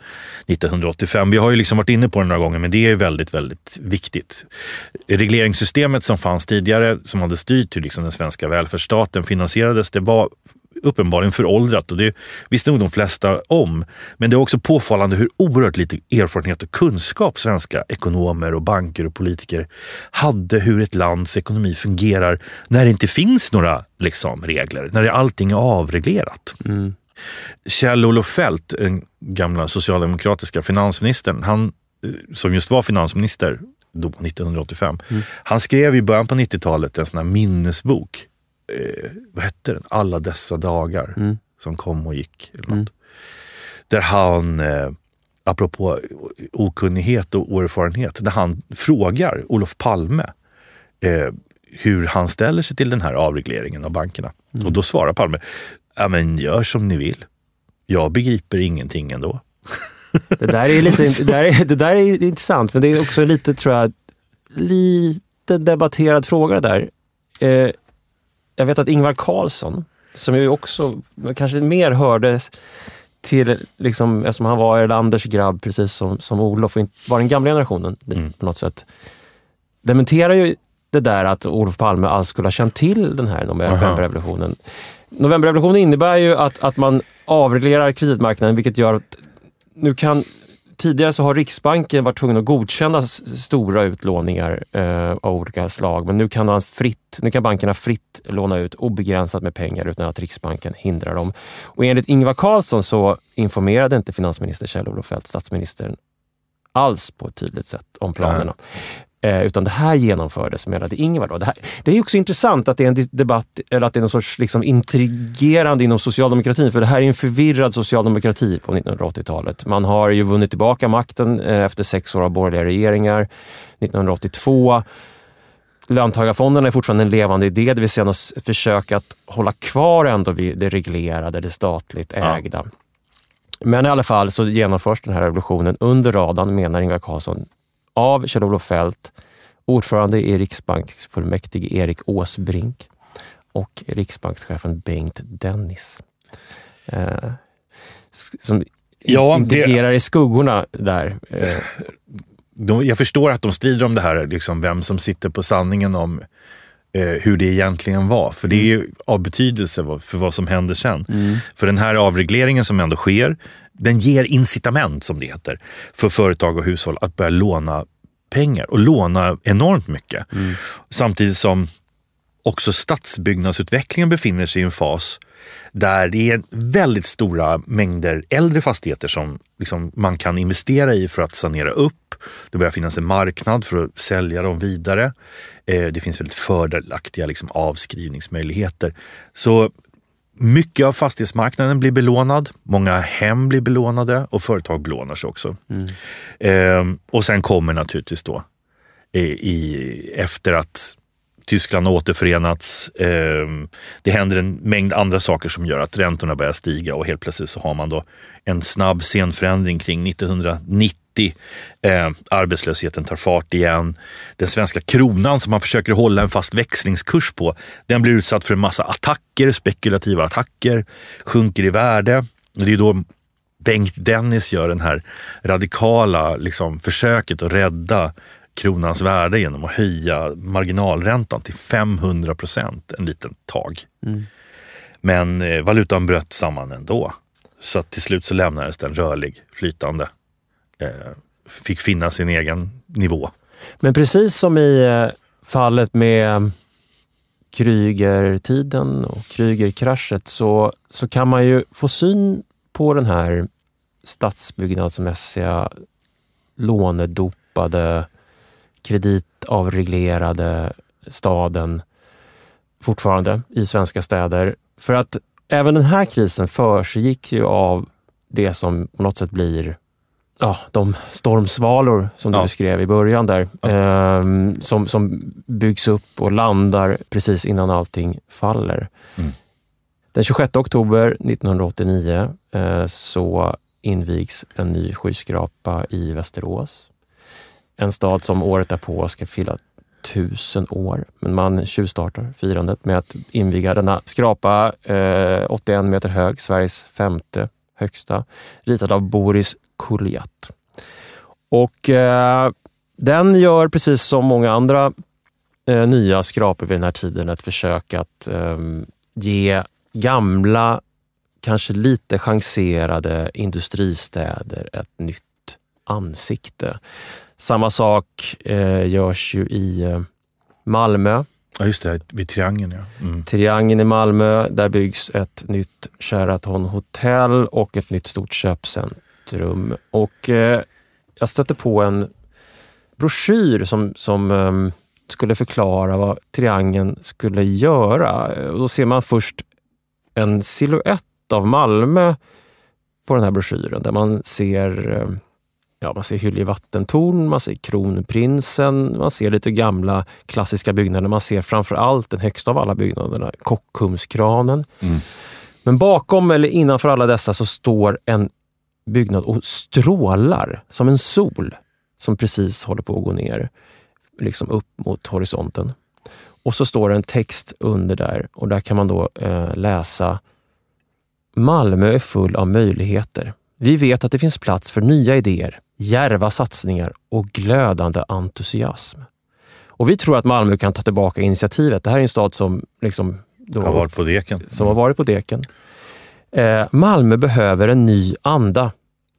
1985. Vi har ju liksom varit inne på det några gånger men det är väldigt, väldigt viktigt. Regleringssystemet som fanns tidigare som hade styrt hur liksom den svenska välfärdsstaten finansierades, det var uppenbarligen föråldrat och det visste nog de flesta om. Men det är också påfallande hur oerhört lite erfarenhet och kunskap svenska ekonomer och banker och politiker hade hur ett lands ekonomi fungerar när det inte finns några liksom, regler, när det, allting är avreglerat. Mm. Kjell-Olof Feldt, den gamla socialdemokratiska finansministern, han eh, som just var finansminister då 1985, Mm. han skrev i början på 90-talet en sån minnesbok. Eh, vad hette den? Alla dessa dagar Mm. som kom och gick. Eller något. Mm. Där han, eh, apropå okunnighet och oerfarenhet, där han frågar Olof Palme eh, hur han ställer sig till den här avregleringen av bankerna. Mm. Och då svarar Palme, ja men gör som ni vill. Jag begriper ingenting ändå. Det där är lite det där är, det där är intressant, men det är också lite, tror jag, lite debatterad fråga där. Eh, jag vet att Ingvar Carlsson, som ju också kanske mer hördes till, liksom, eftersom han var Erlanders grabb precis som, som Olof, och inte- var den gamla generationen Mm. på något sätt, dementerar ju det där att Olof Palme alls skulle ha känt till den här novemberrevolutionen. Novemberrevolutionen innebär ju att, att man avreglerar kreditmarknaden, vilket gör att nu kan Tidigare så har Riksbanken varit tvungen att godkänna stora utlåningar eh, av olika slag, men nu kan, man fritt, nu kan bankerna fritt låna ut obegränsat med pengar utan att Riksbanken hindrar dem. Och enligt Ingvar Carlsson så informerade inte finansminister Kjell-Olof Feldt statsministern alls på ett tydligt sätt om planerna. Eh, utan det här genomfördes, menade Ingvar. Då. Det, här, det är också intressant att det är en debatt, eller att det är någon sorts liksom intrigerande inom socialdemokratin, för det här är en förvirrad socialdemokrati på 1980-talet. Man har ju vunnit tillbaka makten eh, efter sex år av borgerliga regeringar. 1982 Löntagarfonderna är fortfarande en levande idé, det vill säga något försök att hålla kvar ändå vid det reglerade, det statligt Ja. ägda. Men i alla fall så genomförs den här revolutionen under radarn, menar Ingvar Carlsson, av Kjell-Olof Feldt, ordförande i Riksbanksfullmäktige Erik Åsbrink och riksbankschefen Bengt Dennis. Eh, som Ja, det- integrerar i skuggorna där. Eh, De, jag förstår att de strider om det här, liksom vem som sitter på sanningen om hur det egentligen var. För det är ju av betydelse för vad som händer sen. För den här avregleringen som ändå sker, den ger incitament, som det heter, för företag och hushåll att börja låna pengar och låna enormt mycket. Samtidigt som också stadsbyggnadsutvecklingen befinner sig i en fas där det är väldigt stora mängder äldre fastigheter som liksom man kan investera i för att sanera upp. Det börjar finnas en marknad för att sälja dem vidare. Eh, det finns väldigt fördelaktiga liksom, avskrivningsmöjligheter. Så mycket av fastighetsmarknaden blir belånad. Många hem blir belånade och företag belånar sig också. Eh, och sen kommer naturligtvis då eh, i, efter att Tyskland har återförenats. Eh, det händer en mängd andra saker som gör att räntorna börjar stiga och helt plötsligt så har man då en snabb scenförändring kring 1990. Eh, arbetslösheten tar fart igen. Den svenska kronan som man försöker hålla en fast växlingskurs på, den blir utsatt för en massa attacker, spekulativa attacker, sjunker i värde. Det är då Bengt Dennis gör den här radikala liksom, försöket att rädda kronans värde genom att höja marginalräntan till 500 procent en liten tag. Men eh, valutan bröt samman ändå. Så till slut så lämnades den rörlig, flytande. Eh, fick finna sin egen nivå. Men precis som i eh, fallet med Krügertiden och Krügerkraschet så, så kan man ju få syn på den här stadsbyggnadsmässiga lånedopade, kreditavreglerade staden fortfarande i svenska städer. För att även den här krisen försiggick ju av det som på något sätt blir ja, de stormsvalor som du Ja. beskrev i början där, ehm, som, som byggs upp och landar precis innan allting faller. Mm. Den 26 oktober 1989 eh, så invigs en ny skyskrapa i Västerås. En stad som året därpå ska fylla tusen år. Men man tjuvstartar firandet med att inviga denna skrapa, eh, 81 meter hög, Sveriges femte högsta, ritad av Boris Kuljat. Och eh, den gör precis som många andra eh, nya skrapor vid den här tiden ett försök att eh, ge gamla, kanske lite chanserade industristäder ett nytt ansikte. Samma sak eh, görs ju i eh, Malmö. Ja, just det. Vid Triangeln, ja. Mm. Triangeln i Malmö, där byggs ett nytt Sheraton hotell och ett nytt stort köpcentrum. Och eh, jag stötte på en broschyr som, som eh, skulle förklara vad Triangeln skulle göra. Och då ser man först en siluett av Malmö på den här broschyren där man ser eh, ja, man ser Hyllie vattentorn, man ser Kronprinsen, man ser lite gamla klassiska byggnader. Man ser framför allt den högsta av alla byggnaderna, Kockumskranen. Mm. Men bakom eller innanför alla dessa så står en byggnad och strålar som en sol som precis håller på att gå ner, liksom upp mot horisonten. Och så står det en text under där och där kan man då eh, läsa Malmö är full av möjligheter. Vi vet att det finns plats för nya idéer, djärva satsningar och glödande entusiasm. Och vi tror att Malmö kan ta tillbaka initiativet. Det här är en stad som liksom då, Har varit på deken. som har varit på deken. Eh, Malmö behöver en ny anda.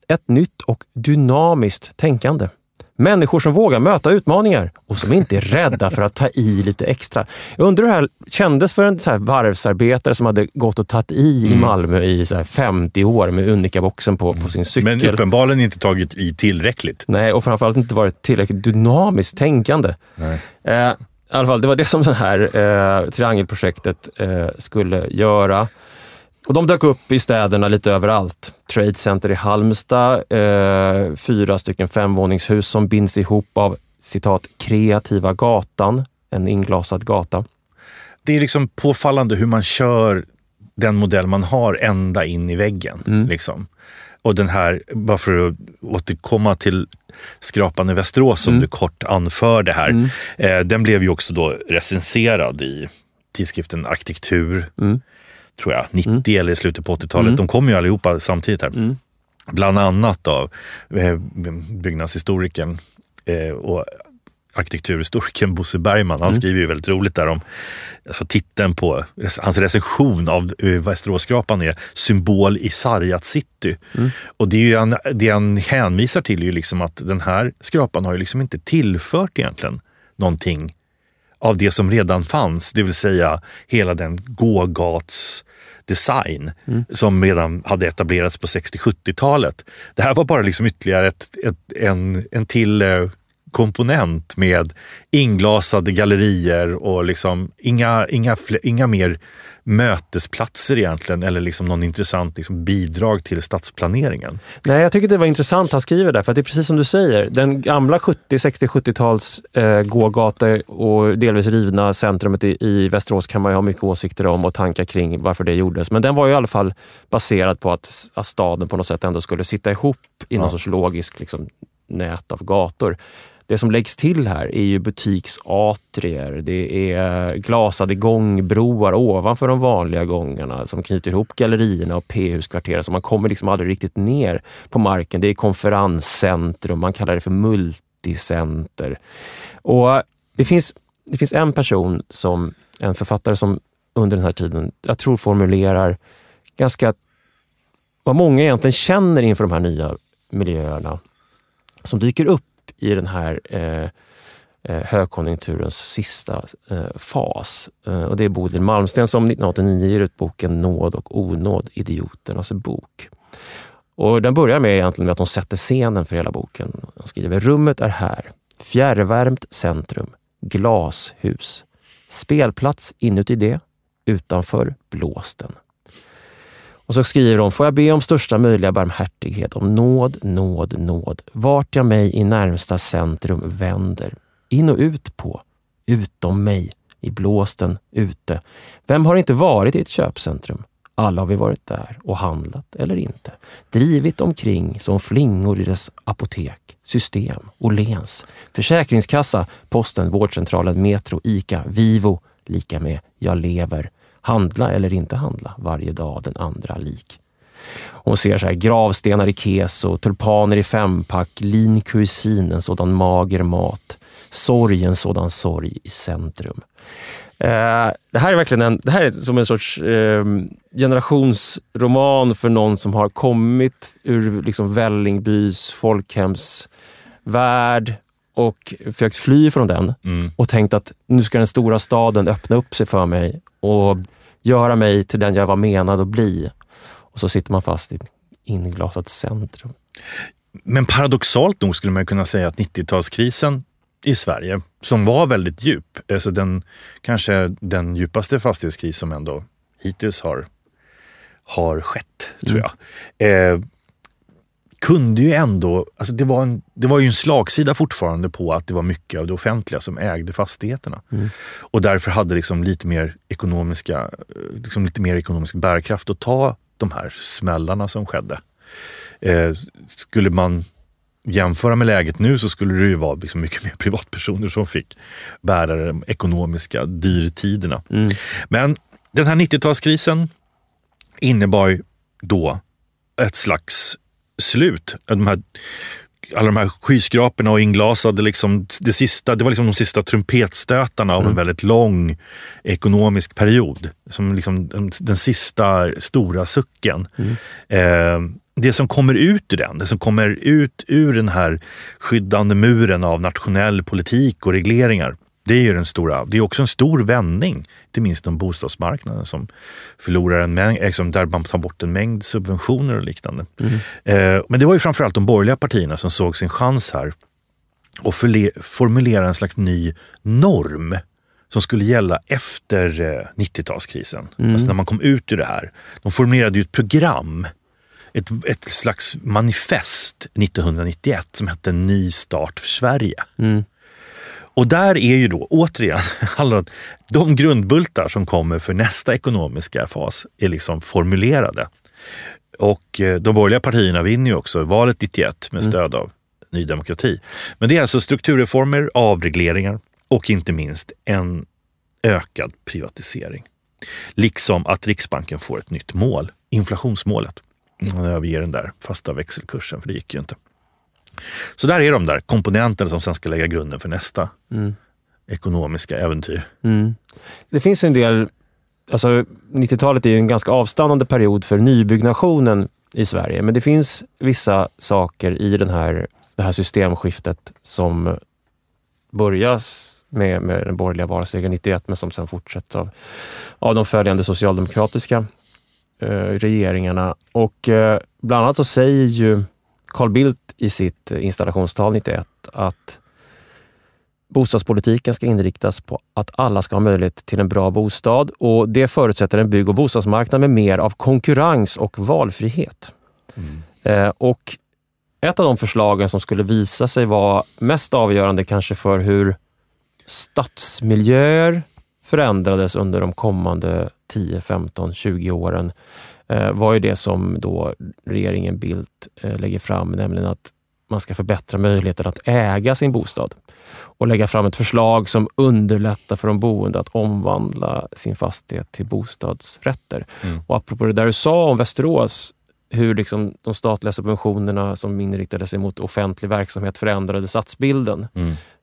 Ett nytt och dynamiskt tänkande. Människor som vågar möta utmaningar och som inte är rädda för att ta i lite extra. Jag undrar hur det här kändes för en så här varvsarbetare som hade gått och tagit i i Malmö i så här 50 år med Unica-boxen på, på sin cykel. Men uppenbarligen inte tagit i tillräckligt. Nej, och framförallt inte varit tillräckligt dynamiskt tänkande. Nej. Eh, I alla fall, det var det som det här eh, triangelprojektet eh, skulle göra. Och de dök upp i städerna lite överallt. Trade Center i Halmstad, eh, fyra stycken femvåningshus som binds ihop av citat kreativa gatan, en inglasad gata. Det är liksom påfallande hur man kör den modell man har ända in i väggen. Mm. Liksom. Och den här, bara för att återkomma till skrapan i Västerås som Mm. du kort anförde här. Mm. Eh, den blev ju också då recenserad i tidskriften Arkitektur, Mm. Tror jag, 90 eller i slutet på 80-talet. Mm. De kom ju allihopa samtidigt här. Mm. Bland annat av eh, byggnadshistorikern eh, och arkitekturhistorikern Bosse Bergman. Han Mm. skriver ju väldigt roligt där om alltså titeln på hans recension av eh, Västeråsskrapan är Symbol i sargat city. Mm. Och det, är ju han, det han hänvisar till är ju liksom att den här skrapan har ju liksom inte tillfört egentligen någonting av det som redan fanns, det vill säga hela den gågats design som redan hade etablerats på 60-70-talet. Det här var bara liksom ytterligare ett, ett, en, en till eh, komponent med inglasade gallerier och liksom inga, inga, inga mer mötesplatser egentligen eller liksom någon intressant liksom bidrag till stadsplaneringen. Nej, jag tycker det var intressant han skriver där, för det är precis som du säger. Den gamla 70, 60, 70-tals eh, gågata och delvis rivna centrumet i, i Västerås kan man ju ha mycket åsikter om och tankar kring varför det gjordes. Men den var ju i alla fall baserad på att, att staden på något sätt ändå skulle sitta ihop i någon Ja. sorts logisk liksom, nät av gator. Det som läggs till här är ju butiksatrier, det är glasade gångbroar ovanför de vanliga gångarna som knyter ihop gallerierna och P-huskvarteren så man kommer liksom aldrig riktigt ner på marken. Det är konferenscentrum, man kallar det för multicenter. Och det finns, det finns en person, som en författare som under den här tiden, jag tror formulerar ganska vad många egentligen känner inför de här nya miljöerna som dyker upp i den här eh, eh, högkonjunkturens sista eh, fas. Eh, och det är Bodil Malmsten som 1989 ger ut boken Nåd och onåd, idioternas bok. Och den börjar med egentligen med att hon sätter scenen för hela boken. Hon skriver Rummet är här. Fjärrvärmt centrum. Glashus. Spelplats inuti det. Utanför blåsten. Och så skriver hon, får jag be om största möjliga barmhärtighet, om nåd, nåd, nåd, vart jag mig i närmsta centrum vänder, in och ut på, utom mig, i blåsten, ute. Vem har inte varit i ett köpcentrum? Alla har vi varit där och handlat eller inte. Drivit omkring som flingor i dess apotek, system, Åhléns, Försäkringskassa, Posten, Vårdcentralen, Metro, ICA, Vivo, lika med jag lever. Handla eller inte handla, varje dag den andra lik. Hon ser så här, gravstenar i keso, tulpaner i fempack, lean cuisine, en sådan mager mat. Sorg, en sådan sorg i centrum. Eh, det här är verkligen en, det här är som en sorts eh, generationsroman för någon som har kommit ur liksom Vällingbys folkhemsvärld och försökt fly från den Mm. och tänkt att nu ska den stora staden öppna upp sig för mig och göra mig till den jag var menad att bli. Och så sitter man fast i ett inglasat centrum. Men paradoxalt nog skulle man kunna säga att 90-talskrisen i Sverige, som var väldigt djup, alltså den kanske den djupaste fastighetskris som ändå hittills har, har skett, tror jag. Eh, kunde ju ändå, alltså det, var en, det var ju en slagsida fortfarande på att det var mycket av det offentliga som ägde fastigheterna. Och därför hade liksom lite mer ekonomiska, eh, liksom lite mer ekonomisk bärkraft att ta de här smällarna som skedde. Eh, skulle man jämföra med läget nu så skulle det ju vara liksom mycket mer privatpersoner som fick bära de ekonomiska dyrtiderna. Men den här 90-talskrisen innebar då ett slags slut. De här, alla de här skyskraporna och inglasade, liksom, det, sista, det var liksom de sista trumpetstötarna av en väldigt lång ekonomisk period. Som liksom den, den sista stora sucken. Eh, det som kommer ut ur den, det som kommer ut ur den här skyddande muren av nationell politik och regleringar, det är ju den stora, det är också en stor vändning, inte minst om bostadsmarknaden som förlorar en mängd, liksom där man tar bort en mängd subventioner och liknande. Eh, men det var ju framförallt de borgerliga partierna som såg sin chans här och formulera en slags ny norm som skulle gälla efter eh, 90-talskrisen. Alltså när man kom ut ur det här. De formulerade ju ett program, ett, ett slags manifest 1991 som hette Ny start för Sverige. Och där är ju då återigen de grundbultar som kommer för nästa ekonomiska fas är liksom formulerade. Och eh, de borgerliga partierna vinner ju också valet 91 med stöd av Ny Demokrati. Men det är alltså strukturreformer, avregleringar och inte minst en ökad privatisering. Liksom att Riksbanken får ett nytt mål, inflationsmålet. Man överger den där fasta växelkursen, för det gick ju inte. Så där är de där komponenterna som sen ska lägga grunden för nästa ekonomiska äventyr. Mm. Det finns en del, alltså 90-talet är ju en ganska avstannande period för nybyggnationen i Sverige, men det finns vissa saker i den här, det här systemskiftet som börjas med, med den borgerliga valsegern 91, men som sen fortsätts av, av de följande socialdemokratiska eh, regeringarna. Och eh, bland annat så säger ju Carl Bildt i sitt installationstal 91 att bostadspolitiken ska inriktas på att alla ska ha möjlighet till en bra bostad och det förutsätter en bygg och bostadsmarknad med mer av konkurrens och valfrihet. Eh, och ett av de förslagen som skulle visa sig vara mest avgörande kanske för hur stadsmiljöer förändrades under de kommande 10, 15, 20 åren eh, var ju det som då regeringen Bildt eh, lägger fram, nämligen att man ska förbättra möjligheten att äga sin bostad och lägga fram ett förslag som underlättar för de boende att omvandla sin fastighet till bostadsrätter. Och apropå det där du sa om Västerås, hur liksom de statliga subventionerna som inriktade sig mot offentlig verksamhet förändrade stadsbilden.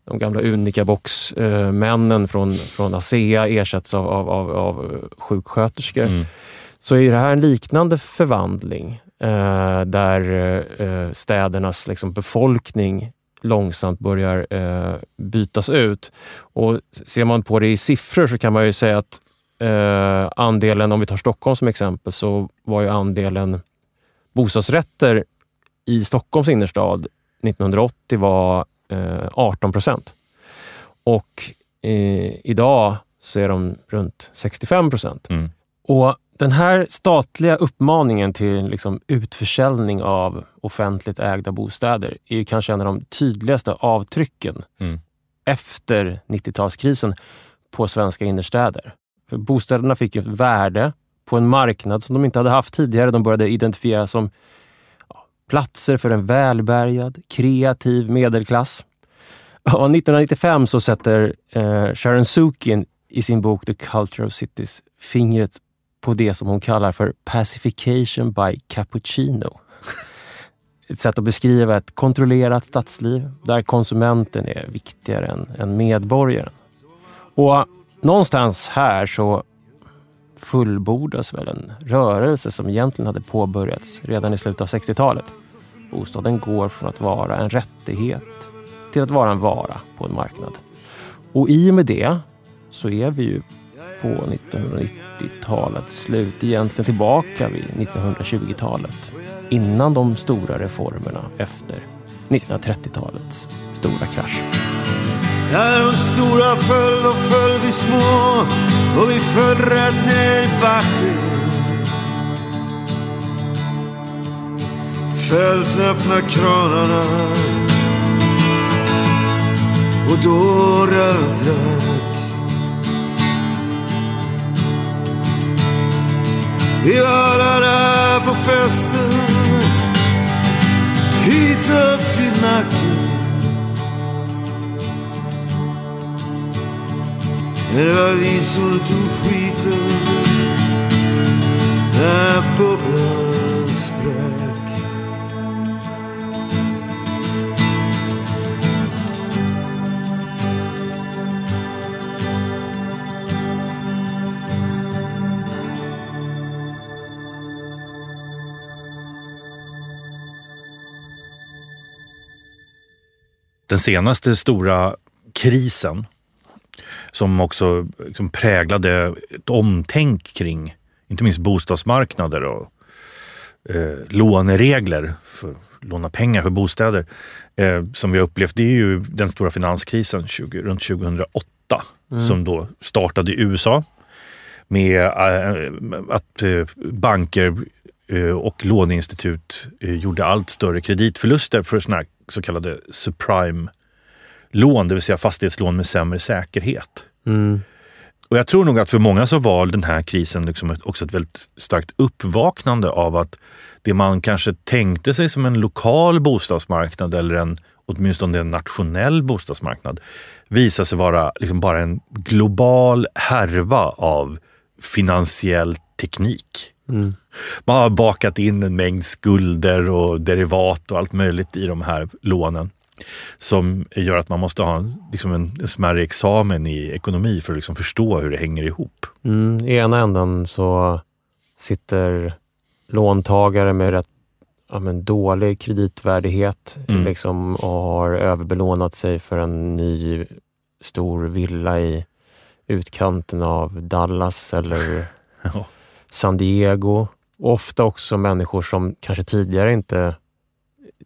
De gamla Unicabox-männen från, från ASEA ersätts av, av, av, av sjuksköterskor. Så är det här en liknande förvandling eh, där eh, städernas liksom, befolkning långsamt börjar eh, bytas ut. Och Ser man på det i siffror så kan man ju säga att eh, andelen, om vi tar Stockholm som exempel, så var ju andelen bostadsrätter i Stockholms innerstad 1980 var eh, 18 procent. Och eh, idag så är de runt 65 procent. Mm. Och den här statliga uppmaningen till liksom utförsäljning av offentligt ägda bostäder är kanske en av de tydligaste avtrycken Mm. efter 90-talskrisen på svenska innerstäder. För bostäderna fick ett värde på en marknad som de inte hade haft tidigare. De började identifieras som platser för en välbärgad, kreativ medelklass. Och 1995 så sätter eh, Sharon Sukin i sin bok The Culture of Cities fingret på det som hon kallar för pacification by cappuccino. Ett sätt att beskriva ett kontrollerat stadsliv där konsumenten är viktigare än, än medborgaren. Och någonstans här så fullbordas väl en rörelse som egentligen hade påbörjats redan i slutet av 60-talet. Bostaden går från att vara en rättighet till att vara en vara på en marknad. Och i och med det så är vi ju på 1990-talets slut, egentligen tillbaka vid 1920-talet. Innan de stora reformerna efter 1930-talets stora krasch. När de stora föll, och föll vi små och vi föll rätt ner i backen. Fält öppna kranarna och dårar drack. Vi var alla där på festen hit upp till nacken. Men det var vi som tog skiten när bubblan sprack. Den senaste stora krisen som också liksom präglade ett omtänk kring inte minst bostadsmarknader och eh, låneregler för att låna pengar för bostäder eh, som vi har upplevt. Det är ju den stora finanskrisen 20, runt 2008 som då startade i USA med eh, att eh, banker eh, och låneinstitut eh, gjorde allt större kreditförluster för såna här så kallade subprime-lån, det vill säga fastighetslån med sämre säkerhet. Mm. Och jag tror nog att för många så var den här krisen liksom också ett väldigt starkt uppvaknande av att det man kanske tänkte sig som en lokal bostadsmarknad eller en åtminstone en nationell bostadsmarknad visade sig vara liksom bara en global härva av finansiell teknik. Man har bakat in en mängd skulder och derivat och allt möjligt i de här lånen som gör att man måste ha en, liksom en, en smärre examen i ekonomi för att liksom förstå hur det hänger ihop. Mm, I ena änden så sitter låntagare med rätt ja, men dålig kreditvärdighet Mm. liksom, och har överbelånat sig för en ny stor villa i utkanten av Dallas eller Ja. San Diego. Och ofta också människor som kanske tidigare inte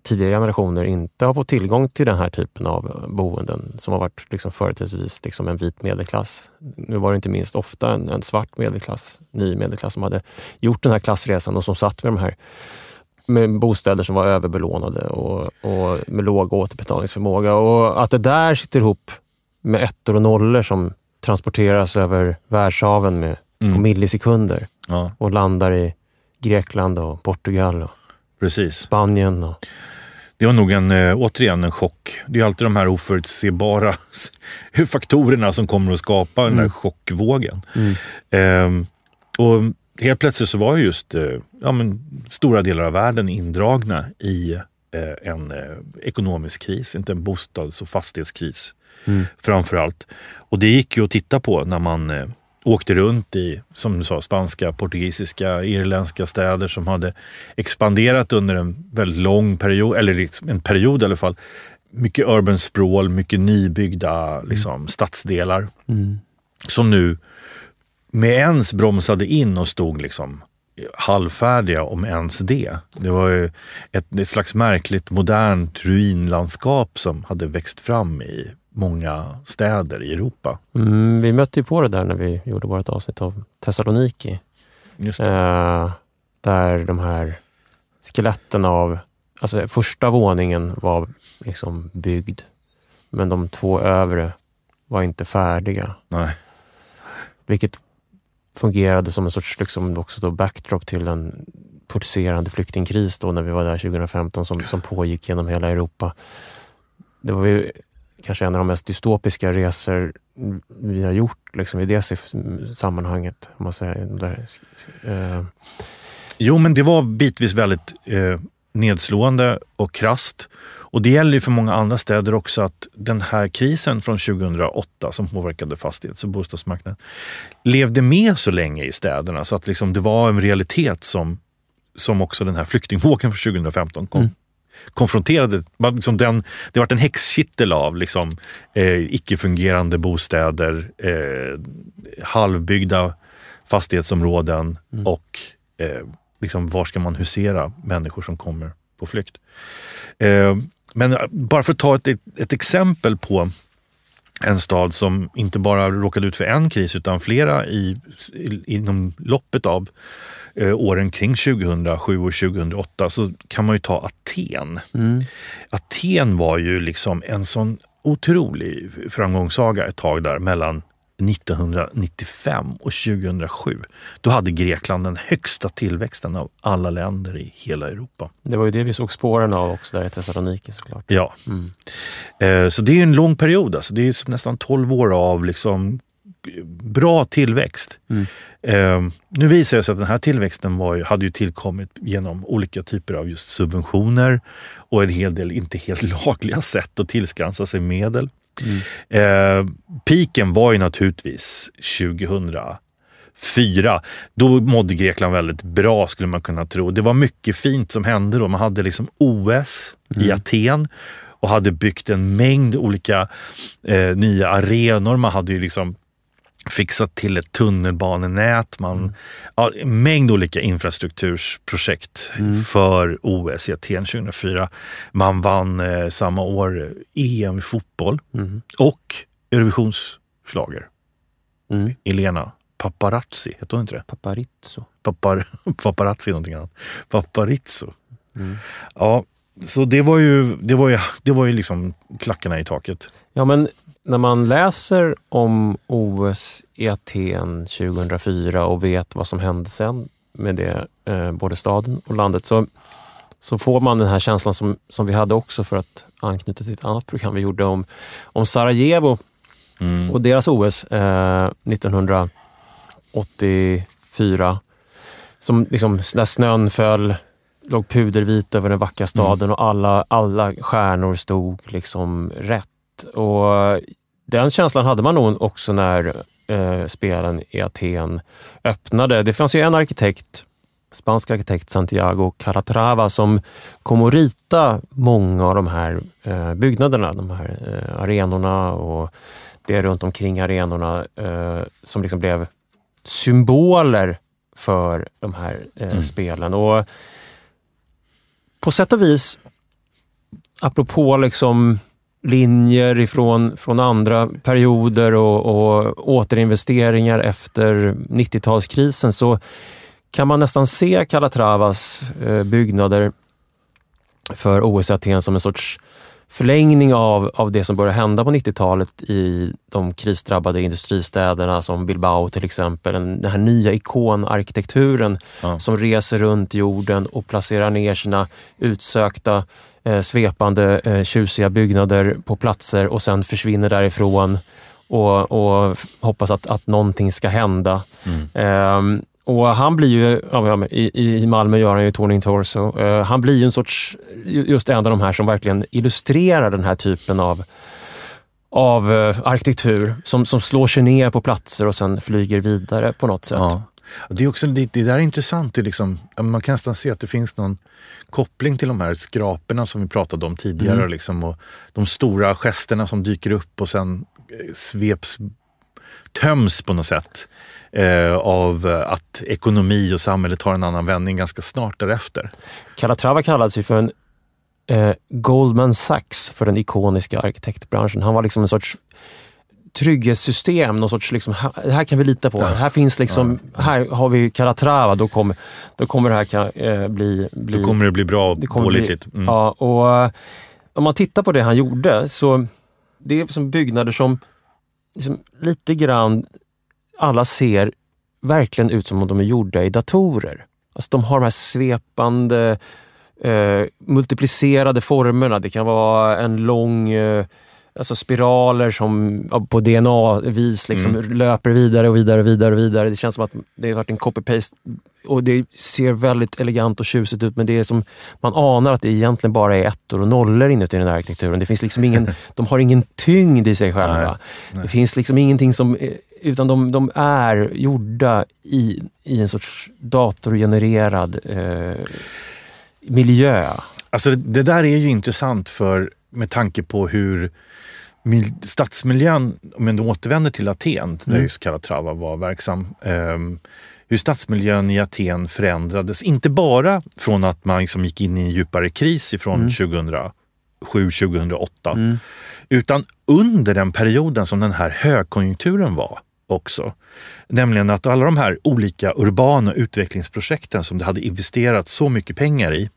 tidigare generationer inte har fått tillgång till den här typen av boenden som har varit liksom företrädesvis liksom en vit medelklass. Nu var det inte minst ofta en, en svart medelklass, ny medelklass som hade gjort den här klassresan och som satt med de här med bostäder som var överbelånade och, och med låg återbetalningsförmåga. Och att det där sitter ihop med ettor och nollor som transporteras över världshaven med, på Mm. millisekunder Ja, och landar i Grekland och Portugal och precis. Spanien. Och, Det var nog en, eh, återigen en chock. Det är alltid de här oförutsebara faktorerna som kommer att skapa den där Mm. chockvågen. mm. Ehm, och helt plötsligt så var ju just eh, ja, men, stora delar av världen indragna i eh, en eh, ekonomisk kris, inte en bostads och fastighetskris Mm. framför allt. Och det gick ju att titta på när man eh, åkte runt i, som du sa, spanska, portugisiska, irländska städer som hade expanderat under en väldigt lång period, eller liksom en period i alla fall. Mycket urban sprawl, mycket nybyggda liksom, stadsdelar Mm. som nu med ens bromsade in och stod liksom halvfärdiga om ens det. Det var ju ett, ett slags märkligt modernt ruinlandskap som hade växt fram i många städer i Europa. Mm, vi mötte ju på det där när vi gjorde vårt avsnitt av Thessaloniki. Eh, där de här skeletten av... Alltså första våningen var liksom byggd, men de två övre var inte färdiga. Nej. Vilket fungerade som en sorts liksom, också då backdrop till en pulserande flyktingkris då när vi var där 2015 som, som pågick genom hela Europa. Det var ju kanske en av de mest dystopiska resor vi har gjort liksom, i det sammanhanget. Om man säger. Där, eh, Jo, men det var bitvis väldigt eh, nedslående och krast. Och det gäller ju för många andra städer också att den här krisen från 2008 som påverkade fastighets och bostadsmarknaden levde med så länge i städerna så att liksom det var en realitet som, som också den här flyktingvågen från 2015 kom. Mm. Konfronterade. Man Liksom den, det var en häxkittel av liksom, eh, icke-fungerande bostäder, eh, halvbyggda fastighetsområden och eh, liksom, var ska man husera människor som kommer på flykt. Eh, men bara för att ta ett, ett exempel på en stad som inte bara råkade ut för en kris utan flera i, i, inom loppet av eh, åren kring 2007 och 2008 så kan man ju ta Aten. mm. Aten var ju liksom en sån otrolig framgångssaga ett tag där mellan 1995 och 2007. Då hade Grekland den högsta tillväxten av alla länder i hela Europa. Det var ju det vi såg spåren av också där i Thessaloniki såklart. Ja, Mm. eh, så det är en lång period. Alltså. Det är nästan 12 år av liksom bra tillväxt. Mm. Eh, nu visar det sig att den här tillväxten var hade ju tillkommit genom olika typer av just subventioner och en hel del inte helt lagliga sätt att tillskansa sig medel. Mm. Eh, piken var ju naturligtvis 2004. Då mådde Grekland väldigt bra skulle man kunna tro. Det var mycket fint som hände då. Man hade liksom OS i Mm. Aten och hade byggt en mängd olika eh, nya arenor. Man hade ju liksom fixat till ett tunnelbanenät. Man, ja, en mängd olika infrastruktursprojekt Mm. för OS i Aten 2004. Man vann eh, samma år EM i fotboll Mm. och Eurovisionsschlager. Mm. Elena Paparazzi, heter hon inte det? Paparizzo. Papar, paparazzi är någonting annat. Paparizzo. Mm. Ja, så det var ju, det var ju, det var ju liksom klackarna i taket. Ja, men när man läser om OS i Aten 2004 och vet vad som hände sen med det, eh, både staden och landet, så, så får man den här känslan som, som vi hade också för att anknyta till ett annat program vi gjorde om, om Sarajevo Mm. och deras OS eh, 1984. Som liksom, där snön föll, låg pudervit över den vackra staden och alla, alla stjärnor stod liksom rätt. Och den känslan hade man nog också när eh, spelen i Aten öppnade. Det fanns ju en arkitekt, spansk arkitekt Santiago Calatrava som kom att rita många av de här eh, byggnaderna, de här eh, arenorna och det runt omkring arenorna eh, som liksom blev symboler för de här eh, Mm. spelen. Och på sätt och vis, apropå liksom linjer ifrån från andra perioder och, och återinvesteringar efter 90-talskrisen så kan man nästan se Calatravas eh, byggnader för OS i Aten som en sorts förlängning av, av det som började hända på 90-talet i de krisdrabbade industristäderna som Bilbao till exempel. Den, den här nya ikonarkitekturen Ja. som reser runt jorden och placerar ner sina utsökta eh, svepande eh, tjusiga byggnader på platser och sen försvinner därifrån och, och hoppas att, att någonting ska hända. Mm. Ehm, och han blir ju, ja, i, i Malmö gör han ju Torning Torso. Eh, han blir ju en sorts, ju- just en av de här som verkligen illustrerar den här typen av av eh, arkitektur som, som slår sig ner på platser och sen flyger vidare på något sätt. Ja. Det, är också, det, det där är intressant. Det är liksom, man kan nästan se att det finns någon koppling till de här skraporna som vi pratade om tidigare. Mm. Liksom, och de stora gesterna som dyker upp och sen eh, sveps, töms på något sätt eh, av eh, att ekonomi och samhälle tar en annan vändning ganska snart därefter. Calatrava kallades ju för en eh, Goldman Sachs för den ikoniska arkitektbranschen. Han var liksom en sorts trygghetssystem, någon sorts liksom, här, det här kan vi lita på. Ja. Här finns liksom, här har vi Calatrava, då kommer, då kommer det här kan, eh, bli, bli Då kommer det bli bra kommer pålitligt. Mm. Ja, och eh, om man tittar på det han gjorde så det är som byggnader som liksom lite grann alla ser verkligen ut som om de är gjorda i datorer. Alltså de har de här svepande, eh, multiplicerade formerna. Det kan vara en lång eh, alltså spiraler som på DNA-vis liksom löper vidare och vidare och vidare och vidare. Det känns som att det har varit en copy-paste och det ser väldigt elegant och tjusigt ut men det är som man anar att det egentligen bara är ettor och nollor inuti den här arkitekturen. Det finns liksom ingen, de har ingen tyngd i sig själva. Det finns liksom ingenting som eh, utan de, de är gjorda i, i en sorts datorgenererad eh, miljö. Alltså det, det där är ju intressant för med tanke på hur stadsmiljön, om jag återvänder till Aten, där just Calatrava var verksam, ehm, hur stadsmiljön i Aten förändrades. Inte bara från att man liksom gick in i en djupare kris ifrån 2007-2008, utan under den perioden som den här högkonjunkturen var också. Nämligen att alla de här olika urbana utvecklingsprojekten som det hade investerats så mycket pengar i,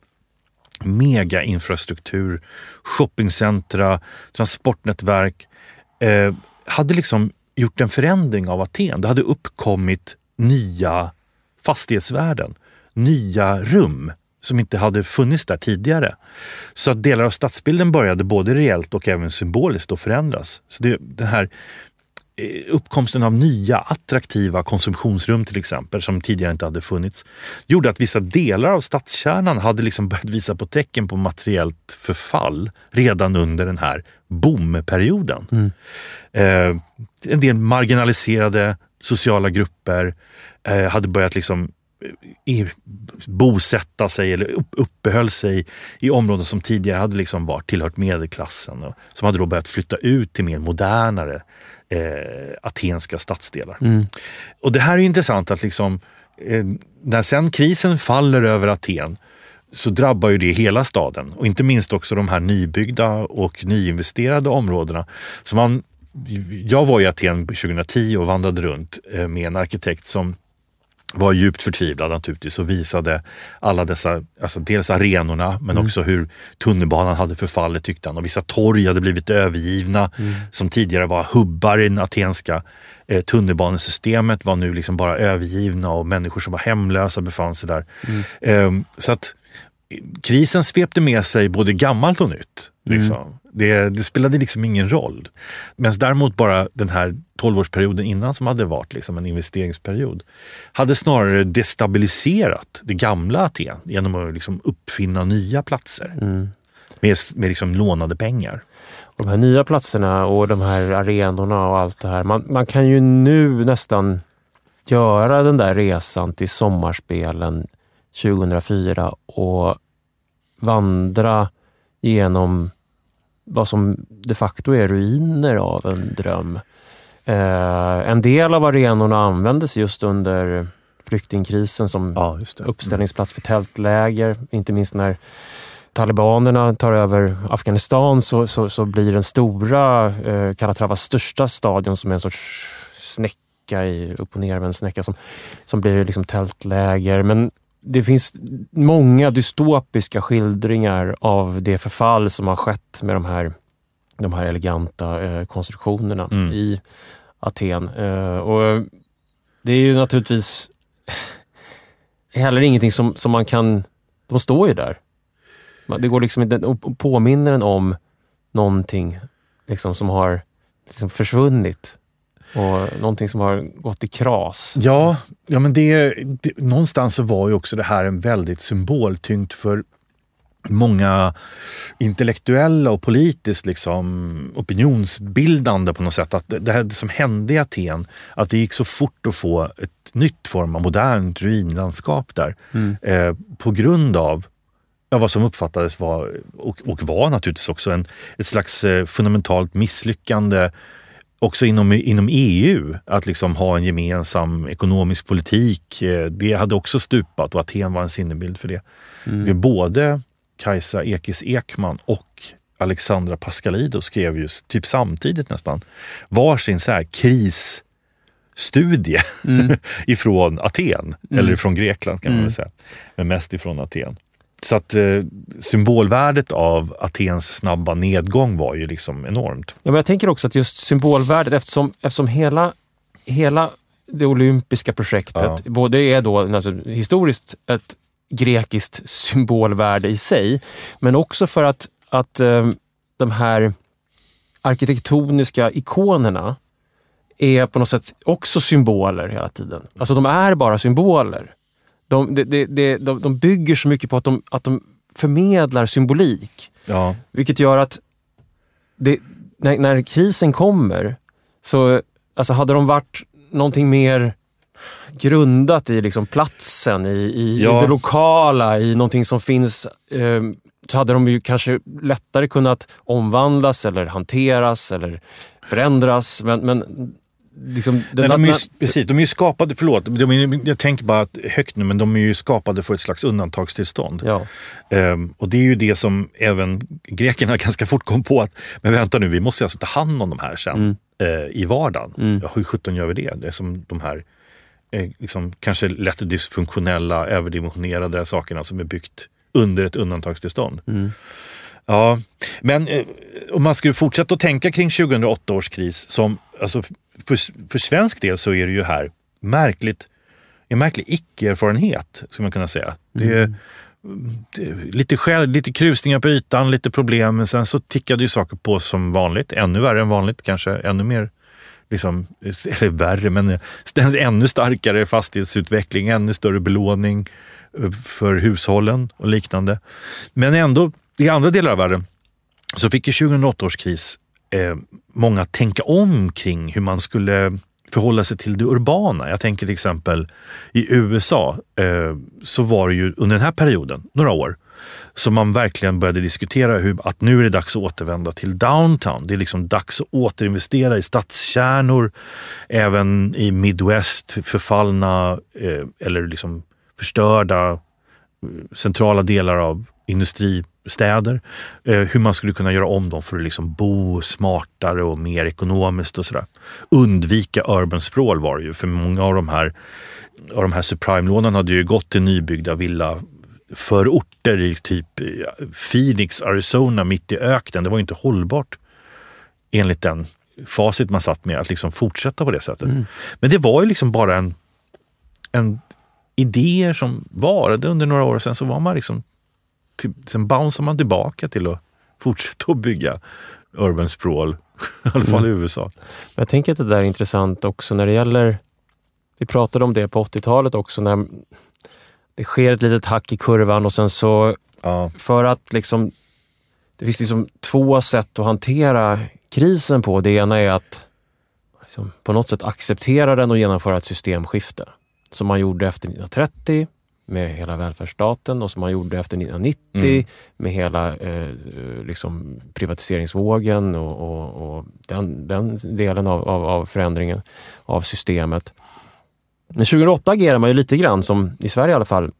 megainfrastruktur, shoppingcentra, transportnätverk, eh, hade liksom gjort en förändring av Aten. Det hade uppkommit nya fastighetsvärden, nya rum som inte hade funnits där tidigare. Så att delar av stadsbilden började både reellt och även symboliskt att förändras. Så det, den här uppkomsten av nya attraktiva konsumtionsrum till exempel, som tidigare inte hade funnits, gjorde att vissa delar av stadskärnan hade liksom börjat visa på tecken på materiellt förfall redan under den här boomperioden. Eh, en del marginaliserade sociala grupper eh, hade börjat liksom eh, bosätta sig eller upp, uppehöll sig i områden som tidigare hade liksom varit tillhört medelklassen och som hade då börjat flytta ut till mer modernare eh, atenska stadsdelar. Och det här är intressant att liksom, eh, när sen krisen faller över Aten så drabbar ju det hela staden och inte minst också de här nybyggda och nyinvesterade områdena. Så man, jag var i Aten 2010 och vandrade runt eh, med en arkitekt som var djupt förtvivlad naturligtvis och visade alla dessa, alltså dels arenorna men också hur tunnelbanan hade förfallit tyckte han och vissa torg hade blivit övergivna som tidigare var hubbar i det atenska eh, tunnelbanesystemet var nu liksom bara övergivna och människor som var hemlösa befann sig där. Ehm, så att eh, krisen svepte med sig både gammalt och nytt. Liksom. Det, det spelade liksom ingen roll. Medan däremot bara den här 12-årsperioden innan som hade varit liksom en investeringsperiod hade snarare destabiliserat det gamla Aten genom att liksom uppfinna nya platser med, med liksom lånade pengar. de här nya platserna och de här arenorna och allt det här. Man, man kan ju nu nästan göra den där resan till sommarspelen 2004 och vandra genom vad som de facto är ruiner av en dröm. Eh, en del av arenorna användes just under flyktingkrisen som Ja, uppställningsplats för tältläger. Inte minst när talibanerna tar över Afghanistan så, så, så blir den stora eh, Calatravas största stadion som är en sorts snäcka i, upp och ner med en snäcka som, som blir liksom tältläger. Men det finns många dystopiska skildringar av det förfall som har skett med de här, de här eleganta eh, konstruktionerna Mm. i Aten. Eh, och det är ju naturligtvis heller ingenting som, som man kan... De står ju där. Det går liksom inte och påminner en om någonting liksom, som har liksom försvunnit. Och någonting som har gått i kras. Ja, ja men det, det, någonstans så var ju också det här en väldigt symboltyngt för många intellektuella och politiskt liksom opinionsbildande på något sätt. Att det, här som hände i Aten, att det gick så fort att få ett nytt form av modernt ruinlandskap där. Eh, på grund av ja, vad som uppfattades var, och, och var naturligtvis också, en, ett slags eh, fundamentalt misslyckande också inom, inom EU, att liksom ha en gemensam ekonomisk politik. eh, Det hade också stupat och Aten var en sinnebild för det. Vi både Kajsa Ekis Ekman och Alexandra Pascalidou skrev ju typ samtidigt nästan varsin så här krisstudie ifrån Aten, eller ifrån Grekland kan man väl säga. Men mest ifrån Aten. Så att eh, symbolvärdet av Atens snabba nedgång var ju liksom enormt. Ja, men jag tänker också att just symbolvärdet, eftersom, eftersom hela, hela det olympiska projektet. Både är då historiskt ett grekiskt symbolvärde i sig, men också för att, att eh, de här arkitektoniska ikonerna är på något sätt också symboler hela tiden. Alltså de är bara symboler. De, de, de, de, de bygger så mycket på att de, att de förmedlar symbolik. Ja. Vilket gör att det, när, när krisen kommer, så alltså hade de varit någonting mer grundat i liksom platsen, i, i, Ja. i det lokala, i någonting som finns, eh, så hade de ju kanske lättare kunnat omvandlas eller hanteras eller förändras. Men, men liksom, Nej, de är ju, precis, de är ju skapade, förlåt, de är, jag tänker bara att högt nu, men de är ju skapade för ett slags undantagstillstånd. ja. Ehm, och det är ju det som även grekerna ganska fort kom på att, men vänta nu, vi måste alltså ta hand om de här sen Mm. eh, i vardagen. Mm. Ja, hur sjutton gör vi det? Det är som de här eh, liksom, kanske lätt dysfunktionella, överdimensionerade sakerna som är byggt under ett undantagstillstånd. Mm. Ja, men eh, om man skulle fortsätta att tänka kring 2008 års kris som, alltså för, för svensk del så är det ju här märkligt, en märklig icke-erfarenhet, skulle man kunna säga. Det är, är lite skäl, lite krusningar på ytan, lite problem, men sen så tickade ju saker på som vanligt, ännu värre än vanligt, kanske ännu mer Liksom, eller värre, men ännu starkare fastighetsutveckling, ännu större belåning eh, för hushållen och liknande. Men ändå, i andra delar av världen så fick ju 2008 års kris eh, många tänka om kring hur man skulle förhålla sig till det urbana. Jag tänker till exempel i USA eh, så var det ju under den här perioden, några år, som man verkligen började diskutera hur, att nu är det dags att återvända till downtown. Det är liksom dags att återinvestera i stadskärnor, även i Midwest, förfallna eh, eller liksom förstörda eh, centrala delar av industri Eh, hur man skulle kunna göra om dem för att liksom bo smartare och mer ekonomiskt och sådär. Undvika urban sprawl var det ju, för många av de här, av de här subprime-lånen hade ju gått till nybyggda villa förorter i typ eh, Phoenix, Arizona, mitt i öknen. Det var ju inte hållbart enligt den facit man satt med att liksom fortsätta på det sättet. Men det var ju liksom bara en, en idéer som varade under några år och sen så var man liksom till, sen bounceade man tillbaka till att fortsätta att bygga urban sprawl, i alla fall i USA. Jag tänker att det där är intressant också när det gäller, vi pratade om det på 80-talet också, när det sker ett litet hack i kurvan och sen så Ja. för att liksom, det finns liksom två sätt att hantera krisen på. Det ena är att liksom, på något sätt acceptera den och genomföra ett systemskifte. Som man gjorde efter 1930 med hela välfärdsstaten och som man gjorde efter 1990 Mm. med hela eh, liksom privatiseringsvågen och, och, och den, den delen av, av, av förändringen av systemet. Men 2008 agerar man ju lite grann som, i Sverige i alla fall,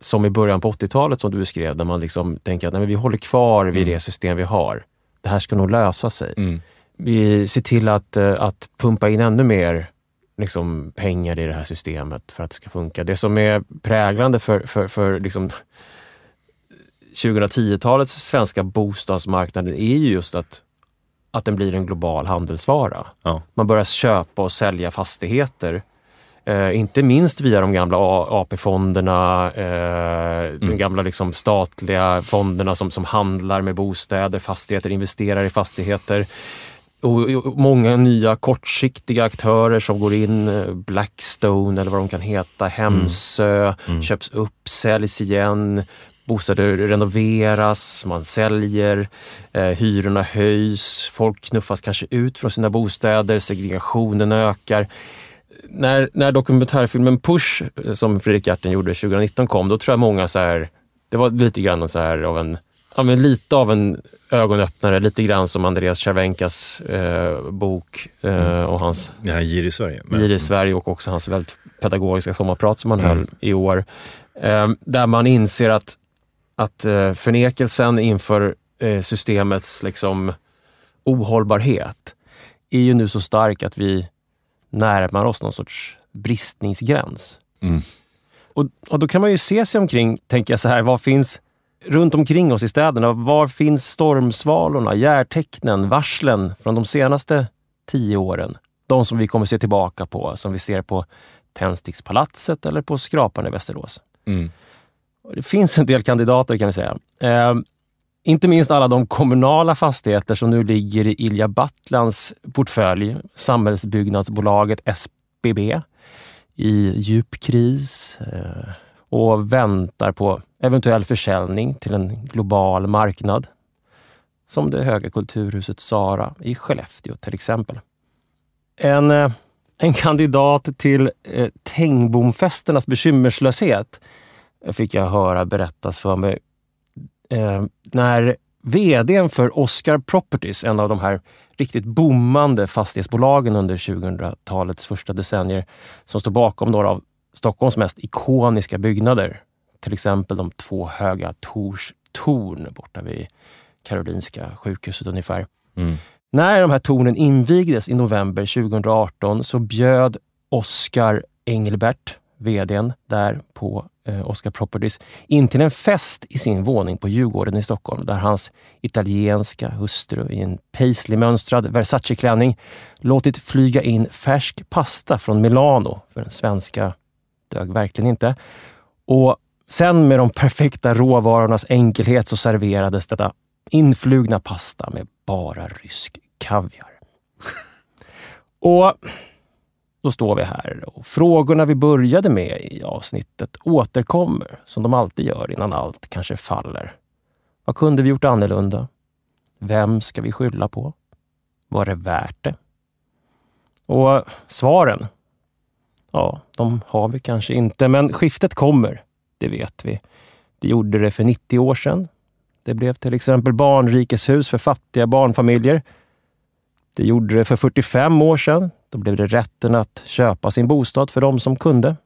som i början på 80-talet som du beskrev, där man liksom tänker att nej, vi håller kvar vid det system vi har. Det här ska nog lösa sig. Mm. Vi ser till att, eh, att pumpa in ännu mer liksom, pengar i det här systemet för att det ska funka. Det som är präglande för, för, för liksom, 2010-talets svenska bostadsmarknaden är ju just att, att den blir en global handelsvara. Ja. Man börjar köpa och sälja fastigheter. Eh, inte minst via de gamla AP-fonderna, eh, de gamla liksom statliga fonderna som, som handlar med bostäder, fastigheter, investerar i fastigheter. Och, många nya kortsiktiga aktörer som går in, eh, Blackstone eller vad de kan heta, Hemsö, köps upp, säljs igen. Bostäder renoveras, man säljer, eh, hyrorna höjs, folk knuffas kanske ut från sina bostäder, segregationen ökar. När, när dokumentärfilmen Push, eh, som Fredrik Gertten gjorde 2019 kom, då tror jag många så här, det var lite grann så här av en, ja, men lite av en ögonöppnare, lite grann som Andreas Cervenkas eh, bok eh, och hans här Gir i Sverige. Men- Gir i Sverige och också hans väldigt pedagogiska sommarprat som han höll i år. Eh, där man inser att, att eh, förnekelsen inför eh, systemets liksom, ohållbarhet är ju nu så stark att vi närmar oss någon sorts bristningsgräns. Mm. Och, och då kan man ju se sig omkring, tänker jag så här, vad finns runt omkring oss i städerna? Var finns stormsvalorna, järtecknen, varslen från de senaste tio åren? de som vi kommer se tillbaka på, som vi ser på Tändstickspalatset eller på Skrapan i Västerås. Mm. Det finns en del kandidater kan vi säga. Eh, inte minst alla de kommunala fastigheter som nu ligger i Ilja Battlans portfölj, samhällsbyggnadsbolaget SBB, i djup kris eh, och väntar på eventuell försäljning till en global marknad. Som det höga kulturhuset Sara i Skellefteå till exempel. En, eh, en kandidat till eh, Tengbomfesternas bekymmerslöshet fick jag höra berättas för mig eh, när vdn för Oscar Properties, en av de här riktigt boomande fastighetsbolagen under 2000-talets första decennier, som står bakom några av Stockholms mest ikoniska byggnader. Till exempel de två höga Tors torn borta vid Karolinska sjukhuset ungefär. Mm. När de här tornen invigdes i november 2018 så bjöd Oscar Engelbert, vdn där på eh, Oscar Properties, in till en fest i sin våning på Djurgården i Stockholm där hans italienska hustru i en paisley-mönstrad Versace-klänning låtit flyga in färsk pasta från Milano, för den svenska dög verkligen inte. Och sen med de perfekta råvarornas enkelhet så serverades detta influgna pasta med bara rysk kaviar. Och då står vi här och frågorna vi började med i avsnittet återkommer som de alltid gör innan allt kanske faller. Vad kunde vi gjort annorlunda? Vem ska vi skylla på? Var det värt det? Och svaren? Ja, de har vi kanske inte, men skiftet kommer. Det vet vi. Det gjorde det för 90 år sedan. Det blev till exempel barnrikeshus för fattiga barnfamiljer. Det gjorde det för 45 år sedan. Då blev det rätten att köpa sin bostad för de som kunde.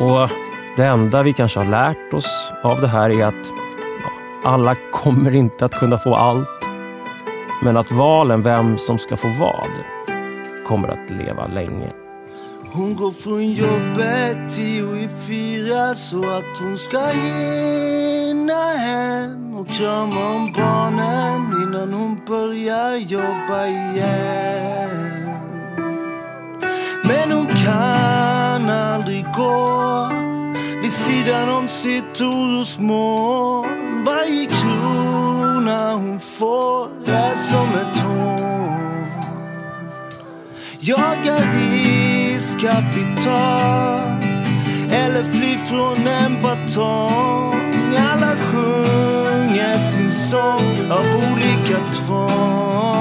Och det enda vi kanske har lärt oss av det här är att ja, alla kommer inte att kunna få allt. Men att valen vem som ska få vad kommer att leva länge. Hon går från jobbet tio i fyra så att hon ska hinna hem och krama om barnen innan hon börjar jobba igen. Men hon kan aldrig gå vid sidan om sitt orosmoln. Varje krona hon får är som ett hån. Jagar kapital eller fly från en batong. Alla sjunger sin sång av olika tvång.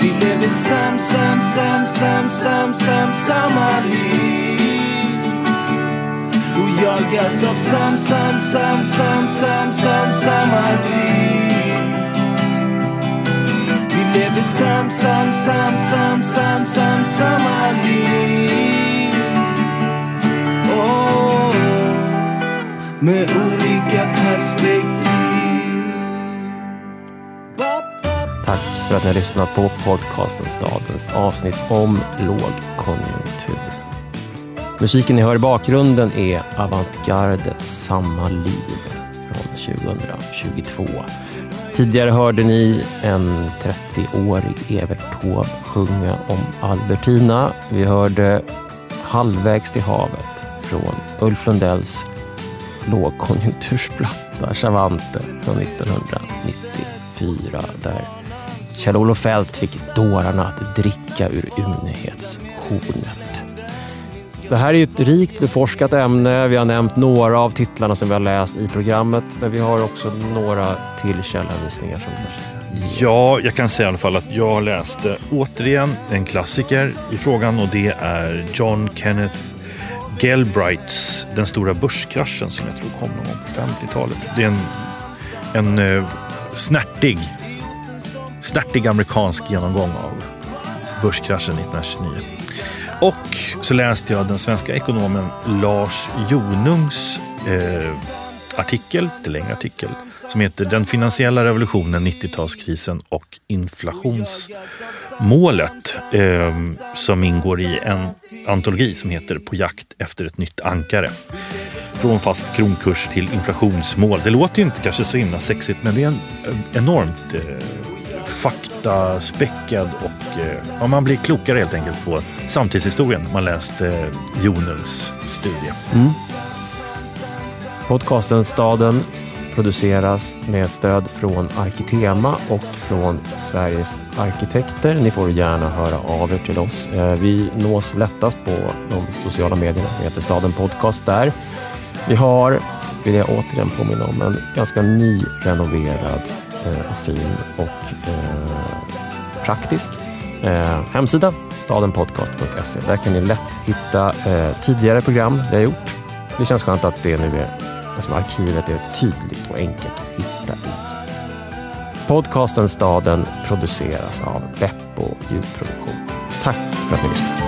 Vi lever sam, sam, sam, sam, sam, sam, samma liv. Och jagas av sam, sam, sam, sam, sam, sam, samma tid. Vi sam, sam, sam, sam, sam, sam, samma liv. Oh, med olika perspektiv. Tack för att ni har lyssnat på podcasten Stadens avsnitt om lågkonjunktur. Musiken ni hör i bakgrunden är Avantgardets Samma liv från 2022. Tidigare hörde ni en 30-årig Evert Taube sjunga om Albertina. Vi hörde Halvvägs till havet från Ulf Lundells lågkonjunktursplatta Chavante från 1994 där Kjell-Olof Feldt fick dårarna att dricka ur ymnighetshornet. Det här är ju ett rikt beforskat ämne. Vi har nämnt några av titlarna som vi har läst i programmet, men vi har också några till källhänvisningar som Ja, jag kan säga i alla fall att jag läste återigen en klassiker i frågan och det är John Kenneth Galbraiths Den stora börskraschen som jag tror kom någon gång på 50-talet. Det är en, en uh, snärtig, snärtig amerikansk genomgång av börskraschen 1929. Och så läste jag den svenska ekonomen Lars Jonungs eh, artikel, lite längre artikel, som heter Den finansiella revolutionen, 90-talskrisen och inflationsmålet. Eh, som ingår i en antologi som heter På jakt efter ett nytt ankare. Från fast kronkurs till inflationsmål. Det låter ju inte kanske så himla sexigt men det är en eh, enormt eh, faktaspäckad och eh, ja, man blir klokare helt enkelt på samtidshistorien. Man läst eh, Jonungs studie. Mm. Podcasten Staden produceras med stöd från Arkitema och från Sveriges arkitekter. Ni får gärna höra av er till oss. Eh, vi nås lättast på de sociala medierna. Vi heter Staden Podcast där. Vi har, vill jag återigen påminna om, en ganska nyrenoverad eh, fin och eh, praktisk eh, hemsida. Stadenpodcast.se. Där kan ni lätt hitta eh, tidigare program vi har gjort. Det känns skönt att det nu är Alltså arkivet är tydligt och enkelt att hitta i. Podcasten Staden produceras av Beppo ljudproduktion. Tack för att ni lyssnade.